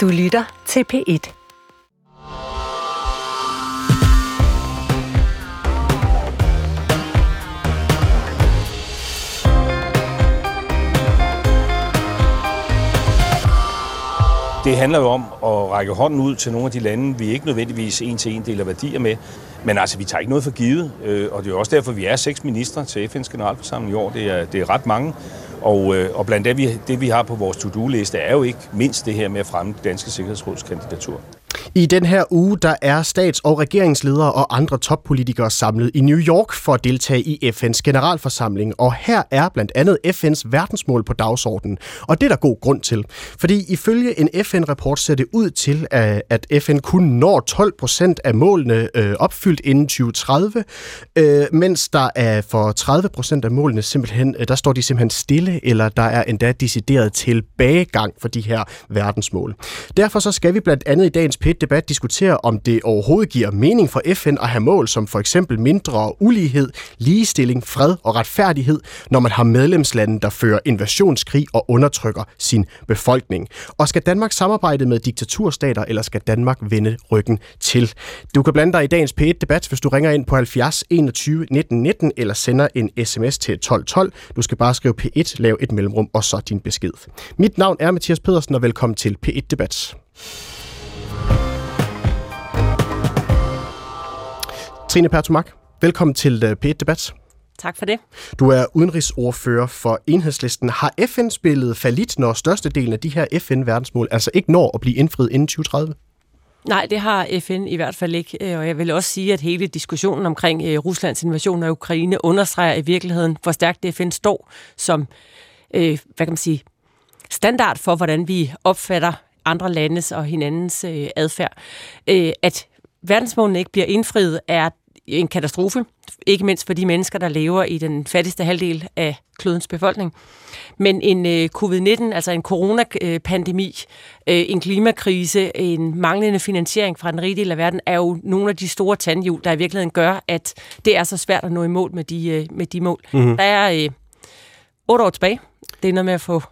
Du lytter til P1. Det handler jo om at række hånden ud til nogle af de lande, vi ikke nødvendigvis en til en deler værdier med. Men altså, vi tager ikke noget for givet, øh, og det er også derfor, vi er seks ministre til FN's generalforsamling i år. Det er, det er ret mange. Og, øh, og blandt det vi, det, vi har på vores to-do-liste, er jo ikke mindst det her med at fremme det danske sikkerhedsrådskandidatur. I den her uge, der er stats- og regeringsledere og andre toppolitikere samlet i New York for at deltage i FN's generalforsamling. Og her er blandt andet FN's verdensmål på dagsordenen. Og det er der god grund til. Fordi ifølge en FN-rapport ser det ud til, øh, at FN kun når 12 procent af målene øh, opfyldt inden 2030, øh, mens der er for 30 procent af målene simpelthen, øh, der står de simpelthen stille, eller der er endda decideret tilbagegang for de her verdensmål. Derfor så skal vi blandt andet i dagens p debat diskutere, om det overhovedet giver mening for FN at have mål som for eksempel mindre ulighed, ligestilling, fred og retfærdighed, når man har medlemslande, der fører invasionskrig og undertrykker sin befolkning. Og skal Danmark samarbejde med diktaturstater, eller skal Danmark vende ryggen til? Du kan blande dig i dagens P1-debat, hvis du ringer ind på 70 21 19 19 eller sender en sms til 1212. Du skal bare skrive P1, lav et mellemrum og så din besked. Mit navn er Mathias Pedersen, og velkommen til P1-debat. Trine Pertumak, velkommen til øh, P1 Debat. Tak for det. Du er udenrigsordfører for Enhedslisten. Har FN spillet falit, når størstedelen af de her FN-verdensmål altså ikke når at blive indfriet inden 2030? Nej, det har FN i hvert fald ikke. Øh, og jeg vil også sige, at hele diskussionen omkring øh, Ruslands invasion af Ukraine understreger i virkeligheden, hvor stærkt FN står som, hvad kan man sige, standard for, hvordan vi opfatter andre landes og hinandens adfærd. At verdensmålene ikke bliver indfriet, er en katastrofe, ikke mindst for de mennesker, der lever i den fattigste halvdel af klodens befolkning. Men en øh, covid-19, altså en coronapandemi, øh, en klimakrise, en manglende finansiering fra den rige del af verden, er jo nogle af de store tandhjul, der i virkeligheden gør, at det er så svært at nå i mål med de, øh, med de mål. Mm-hmm. Der er øh, otte år tilbage. Det er noget med at få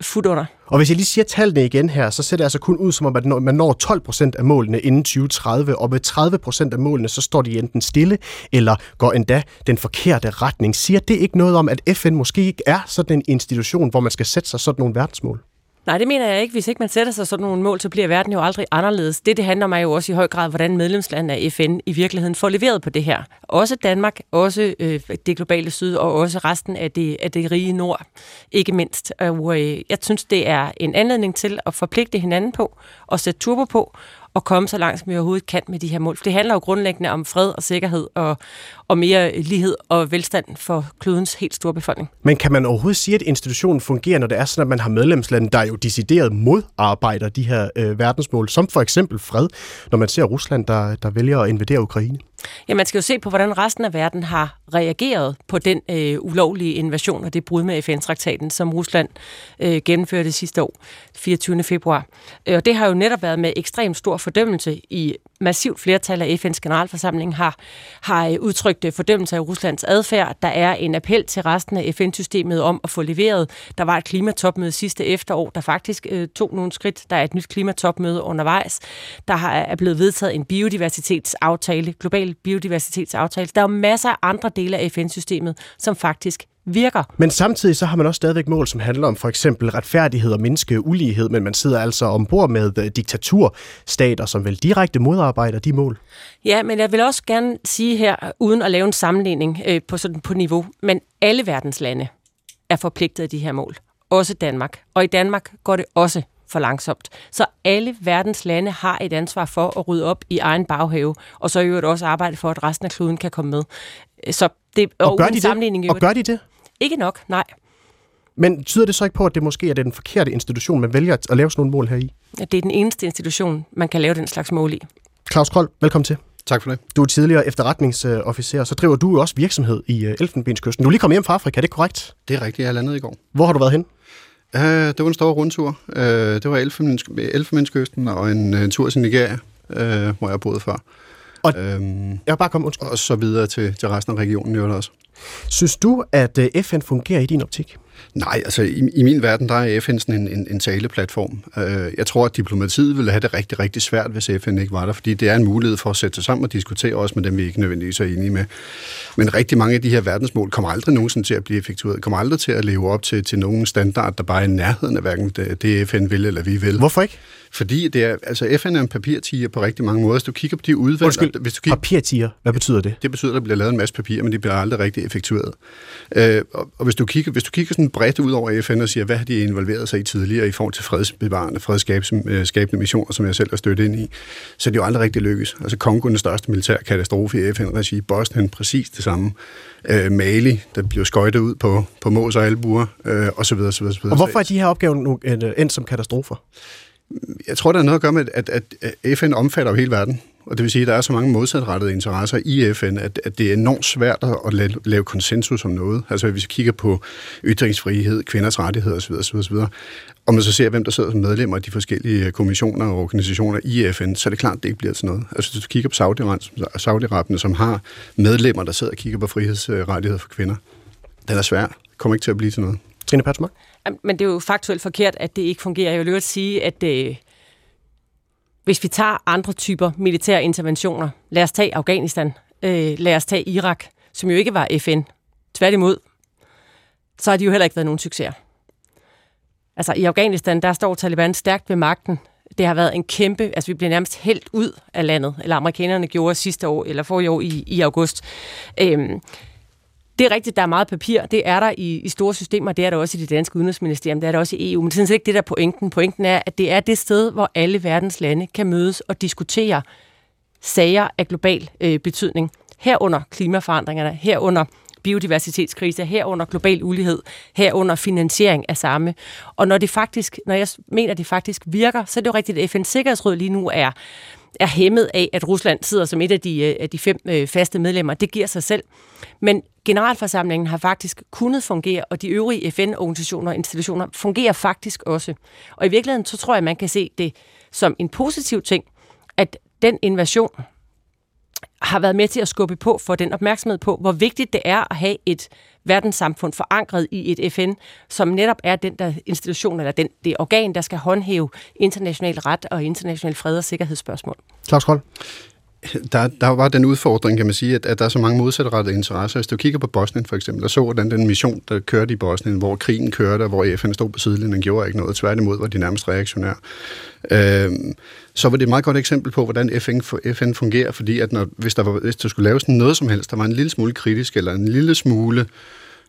fod under. Og hvis jeg lige siger tallene igen her, så ser det altså kun ud som om, at man når 12 procent af målene inden 2030, og med 30 procent af målene, så står de enten stille, eller går endda den forkerte retning. Siger det ikke noget om, at FN måske ikke er sådan en institution, hvor man skal sætte sig sådan nogle verdensmål? Nej, det mener jeg ikke. Hvis ikke man sætter sig sådan nogle mål, så bliver verden jo aldrig anderledes. Det, det handler mig jo også i høj grad, hvordan medlemslandene af FN i virkeligheden får leveret på det her. Også Danmark, også øh, det globale syd, og også resten af det, af det rige nord, ikke mindst. Og øh, jeg synes, det er en anledning til at forpligte hinanden på, og sætte turbo på, at komme så langt, som vi overhovedet kan med de her mål. For det handler jo grundlæggende om fred og sikkerhed og, og mere lighed og velstand for klodens helt store befolkning. Men kan man overhovedet sige, at institutionen fungerer, når det er sådan, at man har medlemslande, der jo decideret modarbejder de her øh, verdensmål, som for eksempel fred, når man ser Rusland, der, der vælger at invadere Ukraine? Ja, man skal jo se på, hvordan resten af verden har reageret på den øh, ulovlige invasion og det brud med FN-traktaten, som Rusland øh, gennemførte sidste år, 24. februar. Øh, og det har jo netop været med ekstremt stor fordømmelse i massivt flertal af FN's generalforsamling har, har øh, udtrykt øh, fordømmelse af Ruslands adfærd. Der er en appel til resten af FN-systemet om at få leveret. Der var et klimatopmøde sidste efterår, der faktisk øh, tog nogle skridt. Der er et nyt klimatopmøde undervejs. Der har, er blevet vedtaget en biodiversitetsaftale, global biodiversitetsaftale. Der er jo masser af andre dele af FN-systemet, som faktisk virker. Men samtidig så har man også stadigvæk mål, som handler om for eksempel retfærdighed og mindske ulighed, men man sidder altså ombord med øh, diktaturstater, som vel direkte modarbejder de mål. Ja, men jeg vil også gerne sige her, uden at lave en sammenligning øh, på, sådan, på niveau, men alle verdens lande er forpligtet af de her mål. Også Danmark. Og i Danmark går det også for langsomt. Så alle verdens lande har et ansvar for at rydde op i egen baghave, og så i øvrigt også arbejde for, at resten af kloden kan komme med. Så det, og, og gør de det? Og gør de det? Ikke nok, nej. Men tyder det så ikke på, at det måske er den forkerte institution, man vælger at lave sådan nogle mål her i? Ja, det er den eneste institution, man kan lave den slags mål i. Claus Kroll, velkommen til. Tak for det. Du er tidligere efterretningsofficer, så driver du også virksomhed i øh, Elfenbenskysten. Du er lige kommet hjem fra Afrika, er det korrekt? Det er rigtigt, jeg landet i går. Hvor har du været hen? Uh, det var en stor rundtur. Uh, det var Elfenbenskysten og en, en tur til Nigeria, uh, hvor jeg boede før. Og, øhm, jeg bare kom, Og så videre til, til resten af regionen i også. Synes du, at øh, FN fungerer i din optik? Nej, altså i, i min verden, der er FN sådan en, en, en taleplatform. Uh, jeg tror, at diplomatiet ville have det rigtig, rigtig svært, hvis FN ikke var der, fordi det er en mulighed for at sætte sig sammen og diskutere også med dem, vi ikke nødvendigvis er enige med. Men rigtig mange af de her verdensmål kommer aldrig nogensinde til at blive effektueret, kommer aldrig til at leve op til, til nogen standard, der bare er i nærheden af hverken det, det FN vil eller vi vil. Hvorfor ikke? Fordi det er, altså FN er en papirtiger på rigtig mange måder. Hvis du kigger på de udvalg... Undskyld, hvis du kigger, papirtiger, hvad betyder det? Det betyder, at der bliver lavet en masse papir, men de bliver aldrig rigtig effektueret. Øh, og, og hvis du kigger, hvis du kigger sådan bredt ud over FN og siger, hvad har de involveret sig i tidligere i forhold til fredsbevarende, fredsskabende missioner, som jeg selv har støttet ind i, så er det jo aldrig rigtig lykkes. Altså Kongo, den største militær katastrofe i FN-regi, Bosnien, præcis det samme. Øh, Mali, der bliver skøjtet ud på, på mås og albuer, øh, og så videre. Og hvorfor er de her opgaver nu endt som katastrofer? Jeg tror, der er noget at gøre med, at, at FN omfatter jo hele verden. Og det vil sige, at der er så mange modsatrettede interesser i FN, at, at det er enormt svært at lave, lave konsensus om noget. Altså hvis vi kigger på ytringsfrihed, kvinders rettigheder osv., osv., osv., og man så ser, hvem der sidder som medlemmer af de forskellige kommissioner og organisationer i FN, så er det klart, at det ikke bliver til noget. Altså hvis du kigger på Saudi-Arabien, som har medlemmer, der sidder og kigger på frihedsrettigheder for kvinder, den er svær. Det kommer ikke til at blive til noget. Trine Patsmark? Men det er jo faktuelt forkert, at det ikke fungerer. Jeg vil jo sige, at øh, hvis vi tager andre typer militære interventioner, lad os tage Afghanistan, øh, lad os tage Irak, som jo ikke var FN, tværtimod, så har de jo heller ikke været nogen succeser. Altså i Afghanistan, der står Taliban stærkt ved magten. Det har været en kæmpe, altså vi blev nærmest helt ud af landet, eller amerikanerne gjorde sidste år, eller for i år i, i august. Øhm, det er rigtigt, der er meget papir. Det er der i, i store systemer. Det er der også i det danske udenrigsministerium. Det er der også i EU. Men det er sådan ikke det, der er pointen. Pointen er, at det er det sted, hvor alle verdens lande kan mødes og diskutere sager af global øh, betydning. Herunder klimaforandringerne, herunder biodiversitetskrise, herunder global ulighed, herunder finansiering af samme. Og når det faktisk, når jeg mener, det faktisk virker, så er det jo rigtigt, at FN's Sikkerhedsråd lige nu er er hæmmet af, at Rusland sidder som et af de, øh, af de fem øh, faste medlemmer. Det giver sig selv. Men generalforsamlingen har faktisk kunnet fungere, og de øvrige FN-organisationer og institutioner fungerer faktisk også. Og i virkeligheden, så tror jeg, man kan se det som en positiv ting, at den invasion har været med til at skubbe på for den opmærksomhed på, hvor vigtigt det er at have et verdenssamfund forankret i et FN, som netop er den der institution, eller den, det organ, der skal håndhæve international ret og international fred og sikkerhedsspørgsmål. Claus Kold? Der, der var den udfordring, kan man sige, at, at der er så mange modsatrettede interesser. Hvis du kigger på Bosnien for eksempel, og så hvordan den mission, der kørte i Bosnien, hvor krigen kørte, og hvor FN stod på sidelinjen gjorde ikke noget, tværtimod var de nærmest reaktionære. Øhm, så var det et meget godt eksempel på, hvordan FN, FN fungerer, fordi at når, hvis, der var, hvis der skulle laves noget som helst, der var en lille smule kritisk, eller en lille smule øh,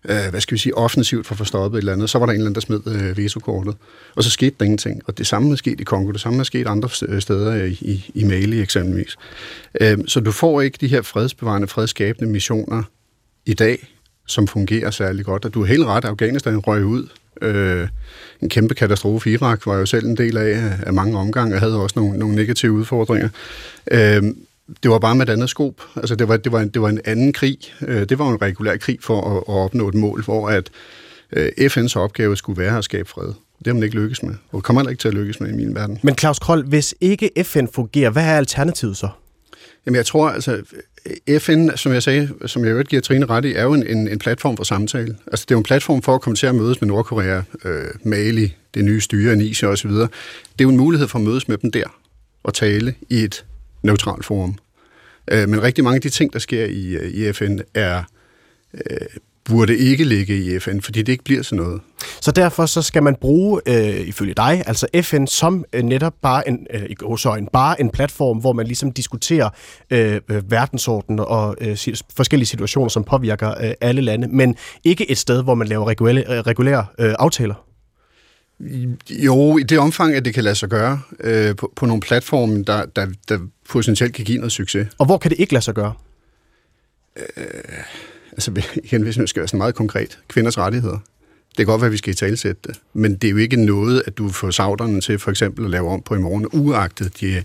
øh, hvad skal vi sige, offensivt for at få stoppet et eller andet. Så var der en eller anden, der smed øh, vetokortet, Og så skete der ingenting. Og det samme er sket i Kongo, det samme er sket andre steder i, i, i Mali eksempelvis. Øh, så du får ikke de her fredsbevarende, fredsskabende missioner i dag, som fungerer særlig godt. Og du er helt ret, Afghanistan røg ud. Øh, en kæmpe katastrofe. Irak var jo selv en del af, af mange omgange, og havde også nogle, nogle negative udfordringer. Øh, det var bare med et andet skop. Altså, det var, det var, en, det var en anden krig. Øh, det var en regulær krig for at, at opnå et mål, hvor at øh, FN's opgave skulle være at skabe fred. Det har man ikke lykkes med, og kommer heller ikke til at lykkes med i min verden. Men Claus Kroll, hvis ikke FN fungerer, hvad er alternativet så? Jamen jeg tror, altså FN, som jeg sagde, som jeg øvrigt giver Trine ret i, er jo en, en, en platform for samtale. Altså det er jo en platform for at komme til at mødes med Nordkorea, øh, Mali, det nye styre, Nisha osv. Det er jo en mulighed for at mødes med dem der og tale i et neutralt forum. Øh, men rigtig mange af de ting, der sker i, øh, i FN, er øh, burde ikke ligge i FN, fordi det ikke bliver sådan noget. Så derfor så skal man bruge, øh, ifølge dig, altså FN som øh, netop bare en, øh, en, bare en platform, hvor man ligesom diskuterer øh, øh verdensordenen og øh, forskellige situationer, som påvirker øh, alle lande, men ikke et sted, hvor man laver regulære, regulære øh, aftaler. Jo, i det omfang, at det kan lade sig gøre øh, på, på nogle platforme, der, der, der potentielt kan give noget succes. Og hvor kan det ikke lade sig gøre? Øh, altså, igen, hvis man skal være sådan meget konkret. Kvinders rettigheder. Det kan godt være, at vi skal i talsætte det, men det er jo ikke noget, at du får sauderne til for eksempel at lave om på i morgen, uagtet de,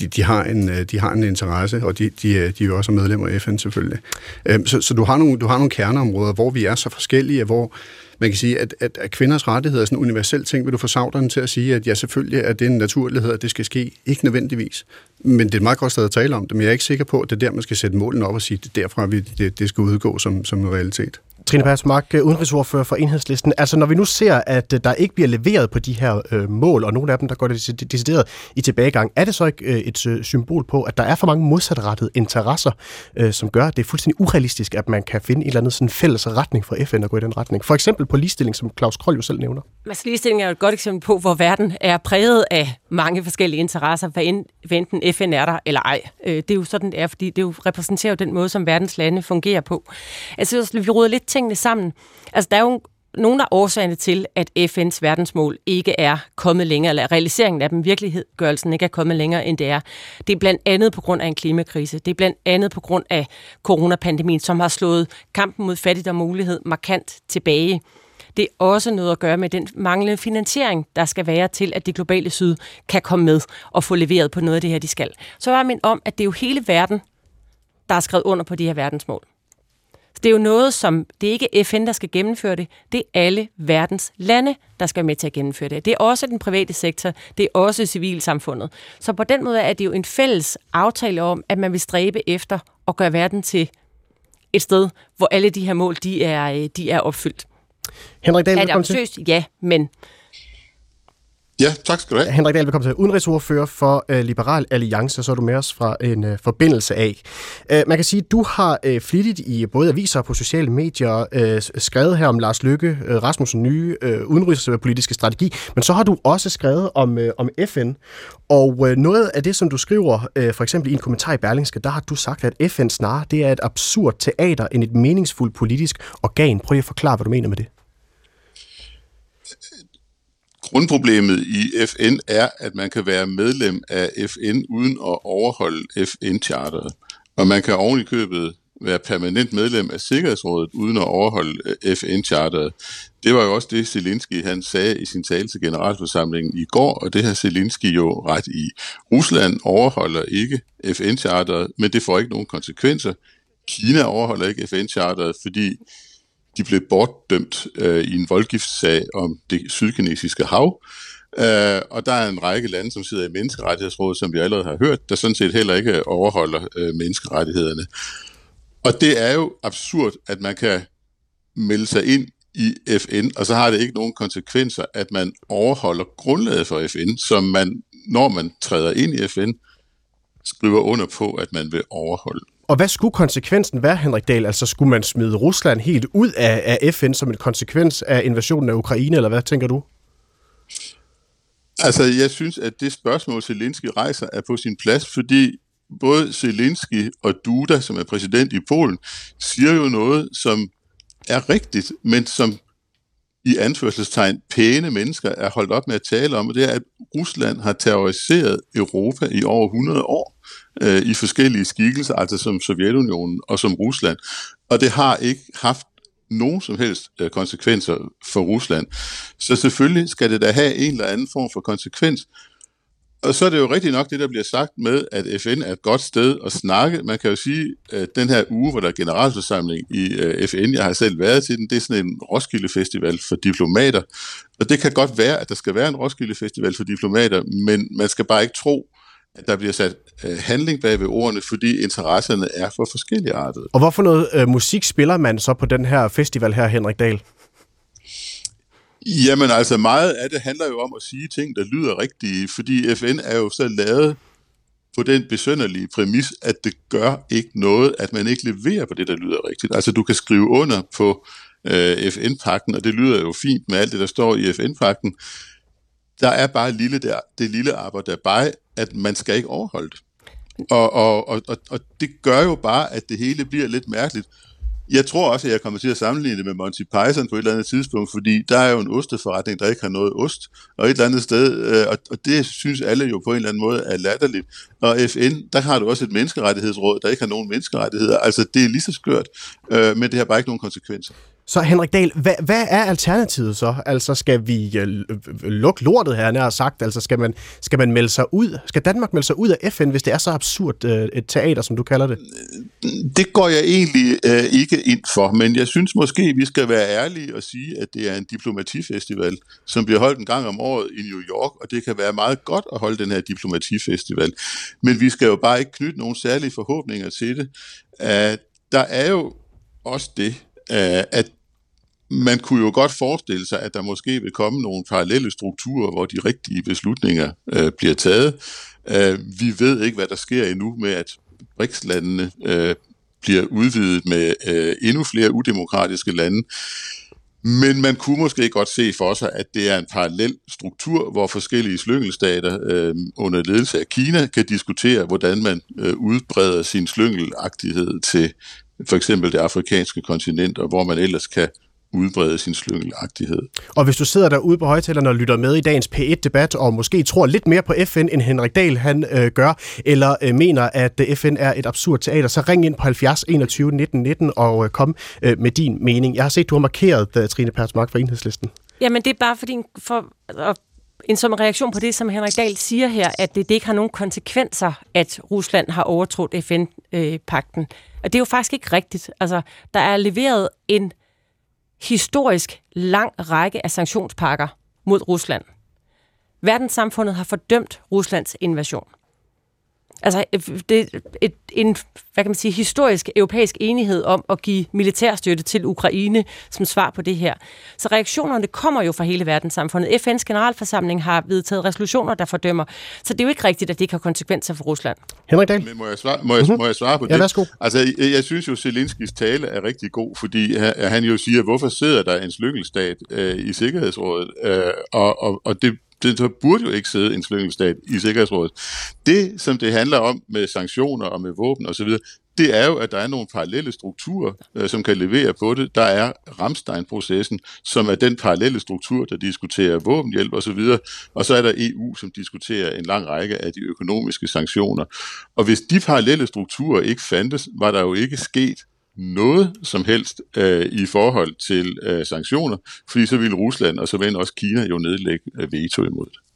de, de, har, en, de har en interesse, og de, de, de er jo også medlemmer af FN selvfølgelig. Øhm, så, så du, har nogle, du har nogle kerneområder, hvor vi er så forskellige, hvor man kan sige, at, at, at kvinders rettigheder er sådan en universel ting. Vil du få sauderne til at sige, at ja, selvfølgelig er det en naturlighed, at det skal ske? Ikke nødvendigvis. Men det er et meget godt sted at tale om det, men jeg er ikke sikker på, at det er der, man skal sætte målene op og sige, at det er derfra, vi, det, det skal udgå som, som en realitet. Trine Persmark, øh, udenrigsordfører for Enhedslisten. Altså når vi nu ser, at øh, der ikke bliver leveret på de her øh, mål, og nogle af dem, der går det decideret i tilbagegang, er det så ikke øh, et øh, symbol på, at der er for mange modsatrettede interesser, øh, som gør, at det er fuldstændig urealistisk, at man kan finde en eller anden sådan fælles retning for FN at gå i den retning? For eksempel på ligestilling, som Claus Kroll jo selv nævner. Altså, ligestilling er jo et godt eksempel på, hvor verden er præget af mange forskellige interesser, hvad enten FN er der eller ej. Øh, det er jo sådan, det er, fordi det jo repræsenterer jo den måde, som verdens lande fungerer på. Altså, vi råder lidt tingene sammen. Altså, der er jo nogle af årsagerne til, at FN's verdensmål ikke er kommet længere, eller realiseringen af dem, virkelighedsgørelsen ikke er kommet længere, end det er. Det er blandt andet på grund af en klimakrise. Det er blandt andet på grund af coronapandemien, som har slået kampen mod fattigdom og mulighed markant tilbage. Det er også noget at gøre med den manglende finansiering, der skal være til, at det globale syd kan komme med og få leveret på noget af det her, de skal. Så var min om, at det er jo hele verden, der er skrevet under på de her verdensmål. Det er jo noget, som det er ikke FN, der skal gennemføre det. Det er alle verdens lande, der skal med til at gennemføre det. Det er også den private sektor. Det er også civilsamfundet. Så på den måde er det jo en fælles aftale om, at man vil stræbe efter at gøre verden til et sted, hvor alle de her mål de er, øh, de er opfyldt. Henrik Dahl, er det ambitiøst? Ja, men Ja, tak skal du have. Henrik Dahl, velkommen til udenrigsordfører for uh, Liberal Alliance, så er du med os fra en uh, forbindelse af. Uh, man kan sige, at du har uh, flittigt i både aviser og på sociale medier uh, skrevet her om Lars Lykke uh, Rasmussen nye uh, udenrigspolitiske strategi, men så har du også skrevet om, uh, om FN. Og uh, noget af det, som du skriver, uh, for eksempel i en kommentar i Berlingske, der har du sagt, at FN snarere det er et absurd teater end et meningsfuldt politisk organ. Prøv at forklare, hvad du mener med det. Grundproblemet i FN er, at man kan være medlem af FN uden at overholde FN-charteret. Og man kan oven i købet være permanent medlem af Sikkerhedsrådet uden at overholde øh, FN-charteret. Det var jo også det, Zelensky han sagde i sin tale til generalforsamlingen i går, og det har Zelensky jo ret i. Rusland overholder ikke FN-charteret, men det får ikke nogen konsekvenser. Kina overholder ikke FN-charteret, fordi de blev bortdømt øh, i en voldgiftssag om det sydkinesiske hav. Øh, og der er en række lande, som sidder i menneskerettighedsrådet, som vi allerede har hørt, der sådan set heller ikke øh, overholder øh, menneskerettighederne. Og det er jo absurd, at man kan melde sig ind i FN, og så har det ikke nogen konsekvenser, at man overholder grundlaget for FN, som man, når man træder ind i FN, skriver under på, at man vil overholde. Og hvad skulle konsekvensen være, Henrik Dahl? Altså skulle man smide Rusland helt ud af, af FN som en konsekvens af invasionen af Ukraine, eller hvad tænker du? Altså, jeg synes, at det spørgsmål, Zelensky rejser, er på sin plads, fordi både Zelensky og Duda, som er præsident i Polen, siger jo noget, som er rigtigt, men som i anførselstegn pæne mennesker er holdt op med at tale om, og det er, at Rusland har terroriseret Europa i over 100 år øh, i forskellige skikkelser, altså som Sovjetunionen og som Rusland. Og det har ikke haft nogen som helst øh, konsekvenser for Rusland. Så selvfølgelig skal det da have en eller anden form for konsekvens. Og så er det jo rigtigt nok det, der bliver sagt med, at FN er et godt sted at snakke. Man kan jo sige, at den her uge, hvor der er generalforsamling i øh, FN, jeg har selv været til den, det er sådan en Roskilde Festival for diplomater. Og det kan godt være, at der skal være en Roskilde Festival for diplomater, men man skal bare ikke tro, at der bliver sat øh, handling bag ved ordene, fordi interesserne er for forskellige arter. Og hvorfor noget øh, musik spiller man så på den her festival her, Henrik Dahl? Jamen altså, meget af det handler jo om at sige ting, der lyder rigtige, fordi FN er jo så lavet på den besønderlige præmis, at det gør ikke noget, at man ikke leverer på det, der lyder rigtigt. Altså, du kan skrive under på øh, FN-pakken, og det lyder jo fint med alt det, der står i FN-pakken. Der er bare lille der, det lille arbejde dabei, at man skal ikke overholde det. Og, og, og, og, og det gør jo bare, at det hele bliver lidt mærkeligt. Jeg tror også, at jeg kommer til at sammenligne det med Monty Python på et eller andet tidspunkt, fordi der er jo en osteforretning, der ikke har noget ost, og et eller andet sted, øh, og, og det synes alle jo på en eller anden måde er latterligt. Og FN, der har du også et menneskerettighedsråd, der ikke har nogen menneskerettigheder. Altså, det er lige så skørt, øh, men det har bare ikke nogen konsekvenser. Så Henrik Dahl, hvad, hvad er alternativet så? Altså skal vi øh, øh, lukke lortet her, nær sagt? Altså skal man, skal man melde sig ud? Skal Danmark melde sig ud af FN, hvis det er så absurd øh, et teater, som du kalder det? Det går jeg egentlig øh, ikke ind for, men jeg synes måske, vi skal være ærlige og sige, at det er en diplomatifestival, som bliver holdt en gang om året i New York, og det kan være meget godt at holde den her diplomatifestival. Men vi skal jo bare ikke knytte nogen særlige forhåbninger til det. Uh, der er jo også det, at man kunne jo godt forestille sig, at der måske vil komme nogle parallelle strukturer, hvor de rigtige beslutninger øh, bliver taget. Øh, vi ved ikke, hvad der sker endnu med, at BRICS-landene øh, bliver udvidet med øh, endnu flere udemokratiske lande. Men man kunne måske godt se for sig, at det er en parallel struktur, hvor forskellige slyngelstater øh, under ledelse af Kina kan diskutere, hvordan man øh, udbreder sin slyngelagtighed til for eksempel det afrikanske kontinent, og hvor man ellers kan udbrede sin slyngelagtighed. Og hvis du sidder derude på højtalerne og lytter med i dagens P1-debat, og måske tror lidt mere på FN, end Henrik Dahl han øh, gør, eller øh, mener, at øh, FN er et absurd teater, så ring ind på 70 21 19 19 og øh, kom øh, med din mening. Jeg har set, du har markeret uh, Trine Pertsmark fra Enhedslisten. Jamen, det er bare fordi, for at en som reaktion på det, som Henrik Dahl siger her, at det, det ikke har nogen konsekvenser, at Rusland har overtrådt FN-pakten. Øh, og det er jo faktisk ikke rigtigt. Altså, der er leveret en historisk lang række af sanktionspakker mod Rusland. Verdenssamfundet har fordømt Ruslands invasion. Altså, det er et, en, hvad kan man sige, historisk europæisk enighed om at give militærstøtte til Ukraine som svar på det her. Så reaktionerne kommer jo fra hele verdenssamfundet. FN's generalforsamling har vedtaget resolutioner, der fordømmer. Så det er jo ikke rigtigt, at det ikke har konsekvenser for Rusland. Henrik Dahl? Men må jeg svare, må jeg, mm-hmm. må jeg svare på det? Ja, værsgo. Altså, jeg, jeg synes jo, Zelenskis tale er rigtig god, fordi han jo siger, hvorfor sidder der en slyngelstat øh, i Sikkerhedsrådet? Øh, og, og, og det det, der burde jo ikke sidde en slyngelstat i Sikkerhedsrådet. Det, som det handler om med sanktioner og med våben osv., det er jo, at der er nogle parallelle strukturer, øh, som kan levere på det. Der er Ramstein-processen, som er den parallelle struktur, der diskuterer våbenhjælp osv., og så er der EU, som diskuterer en lang række af de økonomiske sanktioner. Og hvis de parallelle strukturer ikke fandtes, var der jo ikke sket noget som helst øh, i forhold til øh, sanktioner, fordi så ville Rusland og så vil også Kina jo nedlægge øh, veto imod det.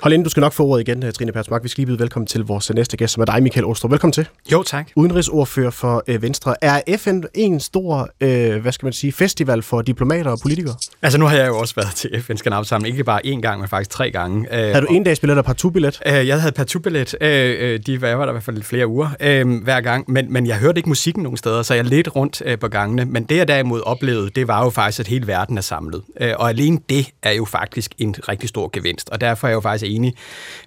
Hold ind, du skal nok få ordet igen, Trine Persmark. Vi skal lige byde velkommen til vores næste gæst, som er dig, Michael Ostrup. Velkommen til. Jo, tak. Udenrigsordfører for øh, Venstre. Er FN en stor, øh, hvad skal man sige, festival for diplomater og politikere? Altså, nu har jeg jo også været til FN's generalforsamling, ikke bare én gang, men faktisk tre gange. Øh, har du en dags billet og partout-billet? Øh, jeg havde partout-billet. Øh, øh de var, jeg var der i hvert fald flere uger øh, hver gang, men, men jeg hørte ikke musikken nogen steder, så jeg lidt rundt øh, på gangene. Men det, jeg derimod oplevede, det var jo faktisk, at hele verden er samlet. Øh, og alene det er jo faktisk en rigtig stor gevinst, og derfor er jeg jo faktisk enig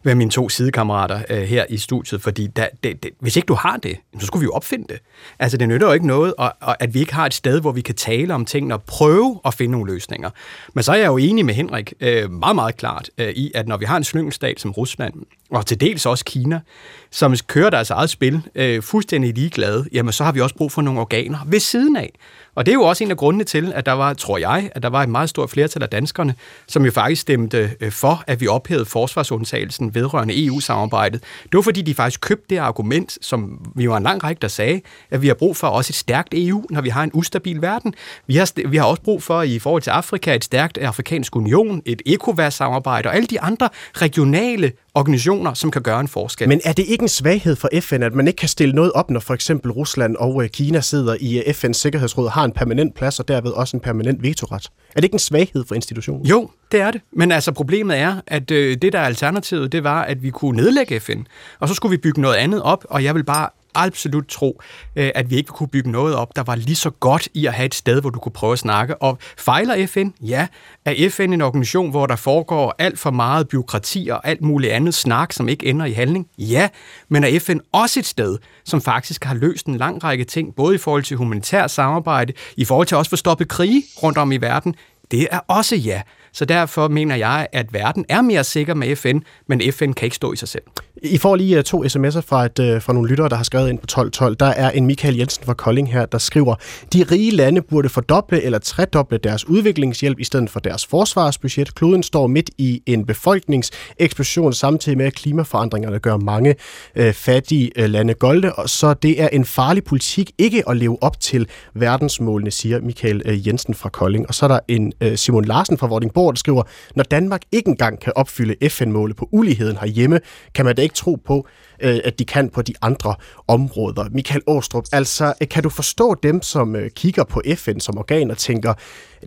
med mine to sidekammerater øh, her i studiet, fordi da, det, det, hvis ikke du har det, så skulle vi jo opfinde det. Altså, det nytter jo ikke noget, og, og at vi ikke har et sted, hvor vi kan tale om tingene og prøve at finde nogle løsninger. Men så er jeg jo enig med Henrik øh, meget, meget klart øh, i, at når vi har en slyngelstat som Rusland, og til dels også Kina, som kører deres eget spil øh, fuldstændig ligeglade, jamen så har vi også brug for nogle organer ved siden af. Og det er jo også en af grundene til, at der var, tror jeg, at der var et meget stort flertal af danskerne, som jo faktisk stemte øh, for, at vi ophævede forsvarsundtagelsen vedrørende EU-samarbejdet. Det var fordi, de faktisk købte det argument, som vi var en lang række, der sagde, at vi har brug for også et stærkt EU, når vi har en ustabil verden. Vi har, vi har også brug for, i forhold til Afrika, et stærkt afrikansk union, et ECOWAS-samarbejde og alle de andre regionale organisationer, som kan gøre en forskel. Men er det ikke en svaghed for FN, at man ikke kan stille noget op, når for eksempel Rusland og øh, Kina sidder i øh, FN's Sikkerhedsråd, har en permanent plads og derved også en permanent vetoret? Er det ikke en svaghed for institutionen? Jo, det er det. Men altså problemet er, at øh, det der er alternativet, det var, at vi kunne nedlægge FN, og så skulle vi bygge noget andet op, og jeg vil bare absolut tro, øh, at vi ikke kunne bygge noget op, der var lige så godt i at have et sted, hvor du kunne prøve at snakke. Og fejler FN? Ja. Er FN en organisation, hvor der foregår alt for meget byråkrati og alt muligt andet snak, som ikke ender i handling? Ja. Men er FN også et sted, som faktisk har løst en lang række ting, både i forhold til humanitær samarbejde, i forhold til også at få stoppet krige rundt om i verden? Det er også ja. Så derfor mener jeg, at verden er mere sikker med FN, men FN kan ikke stå i sig selv. I får lige øh, to sms'er fra, et, øh, fra nogle lyttere, der har skrevet ind på 1212. Der er en Michael Jensen fra Kolding her, der skriver, de rige lande burde fordoble eller tredoble deres udviklingshjælp i stedet for deres forsvarsbudget. Kloden står midt i en befolkningseksplosion samtidig med, at klimaforandringerne gør mange øh, fattige øh, lande golde, og så det er en farlig politik ikke at leve op til verdensmålene, siger Michael øh, Jensen fra Kolding. Og så er der en øh, Simon Larsen fra Vordingborg, der skriver, når Danmark ikke engang kan opfylde FN-målet på uligheden herhjemme, kan man da ikke tro på, øh, at de kan på de andre områder. Michael Åstrup, altså øh, kan du forstå dem, som øh, kigger på FN som organ og tænker,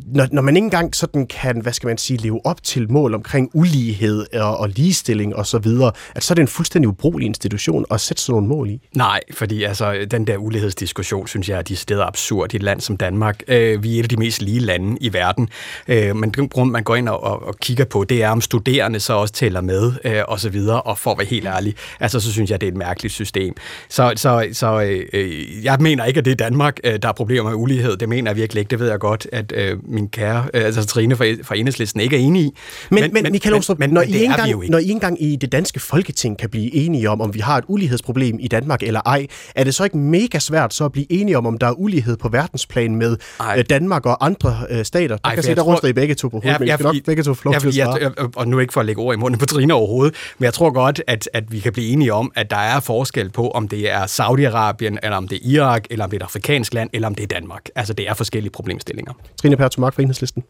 når, når man ikke engang sådan kan, hvad skal man sige, leve op til mål omkring ulighed og, og ligestilling og så videre, at så er det en fuldstændig ubrugelig institution at sætte sådan nogle mål i? Nej, fordi altså, den der ulighedsdiskussion, synes jeg, er de steder absurd i et land som Danmark. Øh, vi er et af de mest lige lande i verden, øh, men den grund, man går ind og, og, og kigger på, det er, om studerende så også tæller med øh, og så videre, og for at være helt ærlig, altså så synes jeg, det er et mærkeligt system. Så, så, så øh, jeg mener ikke, at det er Danmark, øh, der er problemer med ulighed. Det mener jeg virkelig ikke. Det ved jeg godt, at øh, min kære, øh, altså Trine fra, fra Enhedslisten, ikke er enig i. Men, men, men Michael Åstrup, når, I engang, når I engang i det danske folketing kan blive enige om, om vi har et ulighedsproblem i Danmark eller ej, er det så ikke mega svært så at blive enige om, om der er ulighed på verdensplan med ej. Øh, Danmark og andre øh, stater? Der kan se, der ruster I begge to på hovedet, ja, men I skal nok begge to få lov til at svare. Og nu ikke for at lægge ord i munden på Trine overhovedet, men jeg tror godt, at, at vi kan blive enige om, at der er forskel på, om det er Saudi-Arabien, eller om det er Irak, eller om det er et afrikansk land, eller om det er Danmark. Altså, det er forskellige problemstillinger. Trine Pertumak fra Enhedslisten.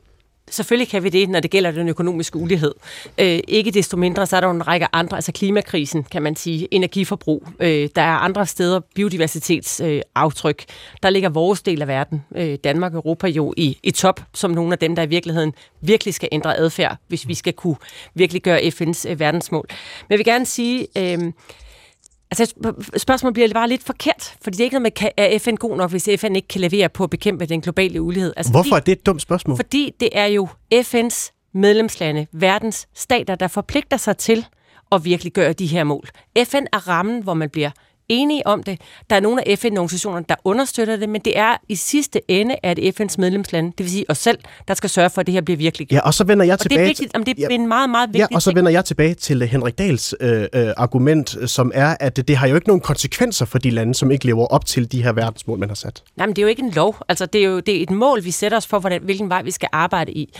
Selvfølgelig kan vi det, når det gælder den økonomiske ulighed. Øh, ikke desto mindre, så er der jo en række andre, altså klimakrisen, kan man sige, energiforbrug. Øh, der er andre steder, biodiversitetsaftryk. Øh, der ligger vores del af verden, øh, Danmark og Europa jo i, i top, som nogle af dem, der i virkeligheden virkelig skal ændre adfærd, hvis vi skal kunne virkelig gøre FN's øh, verdensmål. Men jeg vil gerne sige, øh, Altså, spørgsmålet bliver bare lidt forkert, fordi det er ikke noget med, er FN god nok, hvis FN ikke kan levere på at bekæmpe den globale ulighed? Altså, Hvorfor fordi, er det et dumt spørgsmål? Fordi det er jo FN's medlemslande, verdens stater, der forpligter sig til at virkelig gøre de her mål. FN er rammen, hvor man bliver enige om det. Der er nogle af FN-organisationerne, der understøtter det, men det er i sidste ende, at FN's medlemslande, det vil sige os selv, der skal sørge for, at det her bliver virkelig. Ja, og så vender jeg tilbage... Og det er, vigtigt, til, det er en meget, meget vigtig Ja, og så vender jeg tilbage til Henrik Dahls øh, øh, argument, som er, at det, det har jo ikke nogen konsekvenser for de lande, som ikke lever op til de her verdensmål, man har sat. Nej, men det er jo ikke en lov. Altså, det er jo det er et mål, vi sætter os for, hvordan, hvilken vej vi skal arbejde i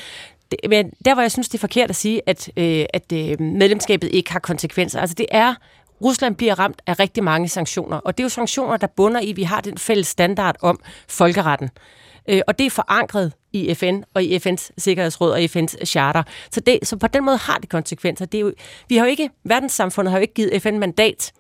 men der, hvor jeg synes, det er forkert at sige, at, øh, at øh, medlemskabet ikke har konsekvenser. Altså, det er Rusland bliver ramt af rigtig mange sanktioner, og det er jo sanktioner, der bunder i, at vi har den fælles standard om folkeretten. Øh, og det er forankret i FN og i FN's Sikkerhedsråd og FN's charter. Så, det, så på den måde har det konsekvenser. Det er jo, vi har jo ikke, verdenssamfundet har jo ikke givet FN mandat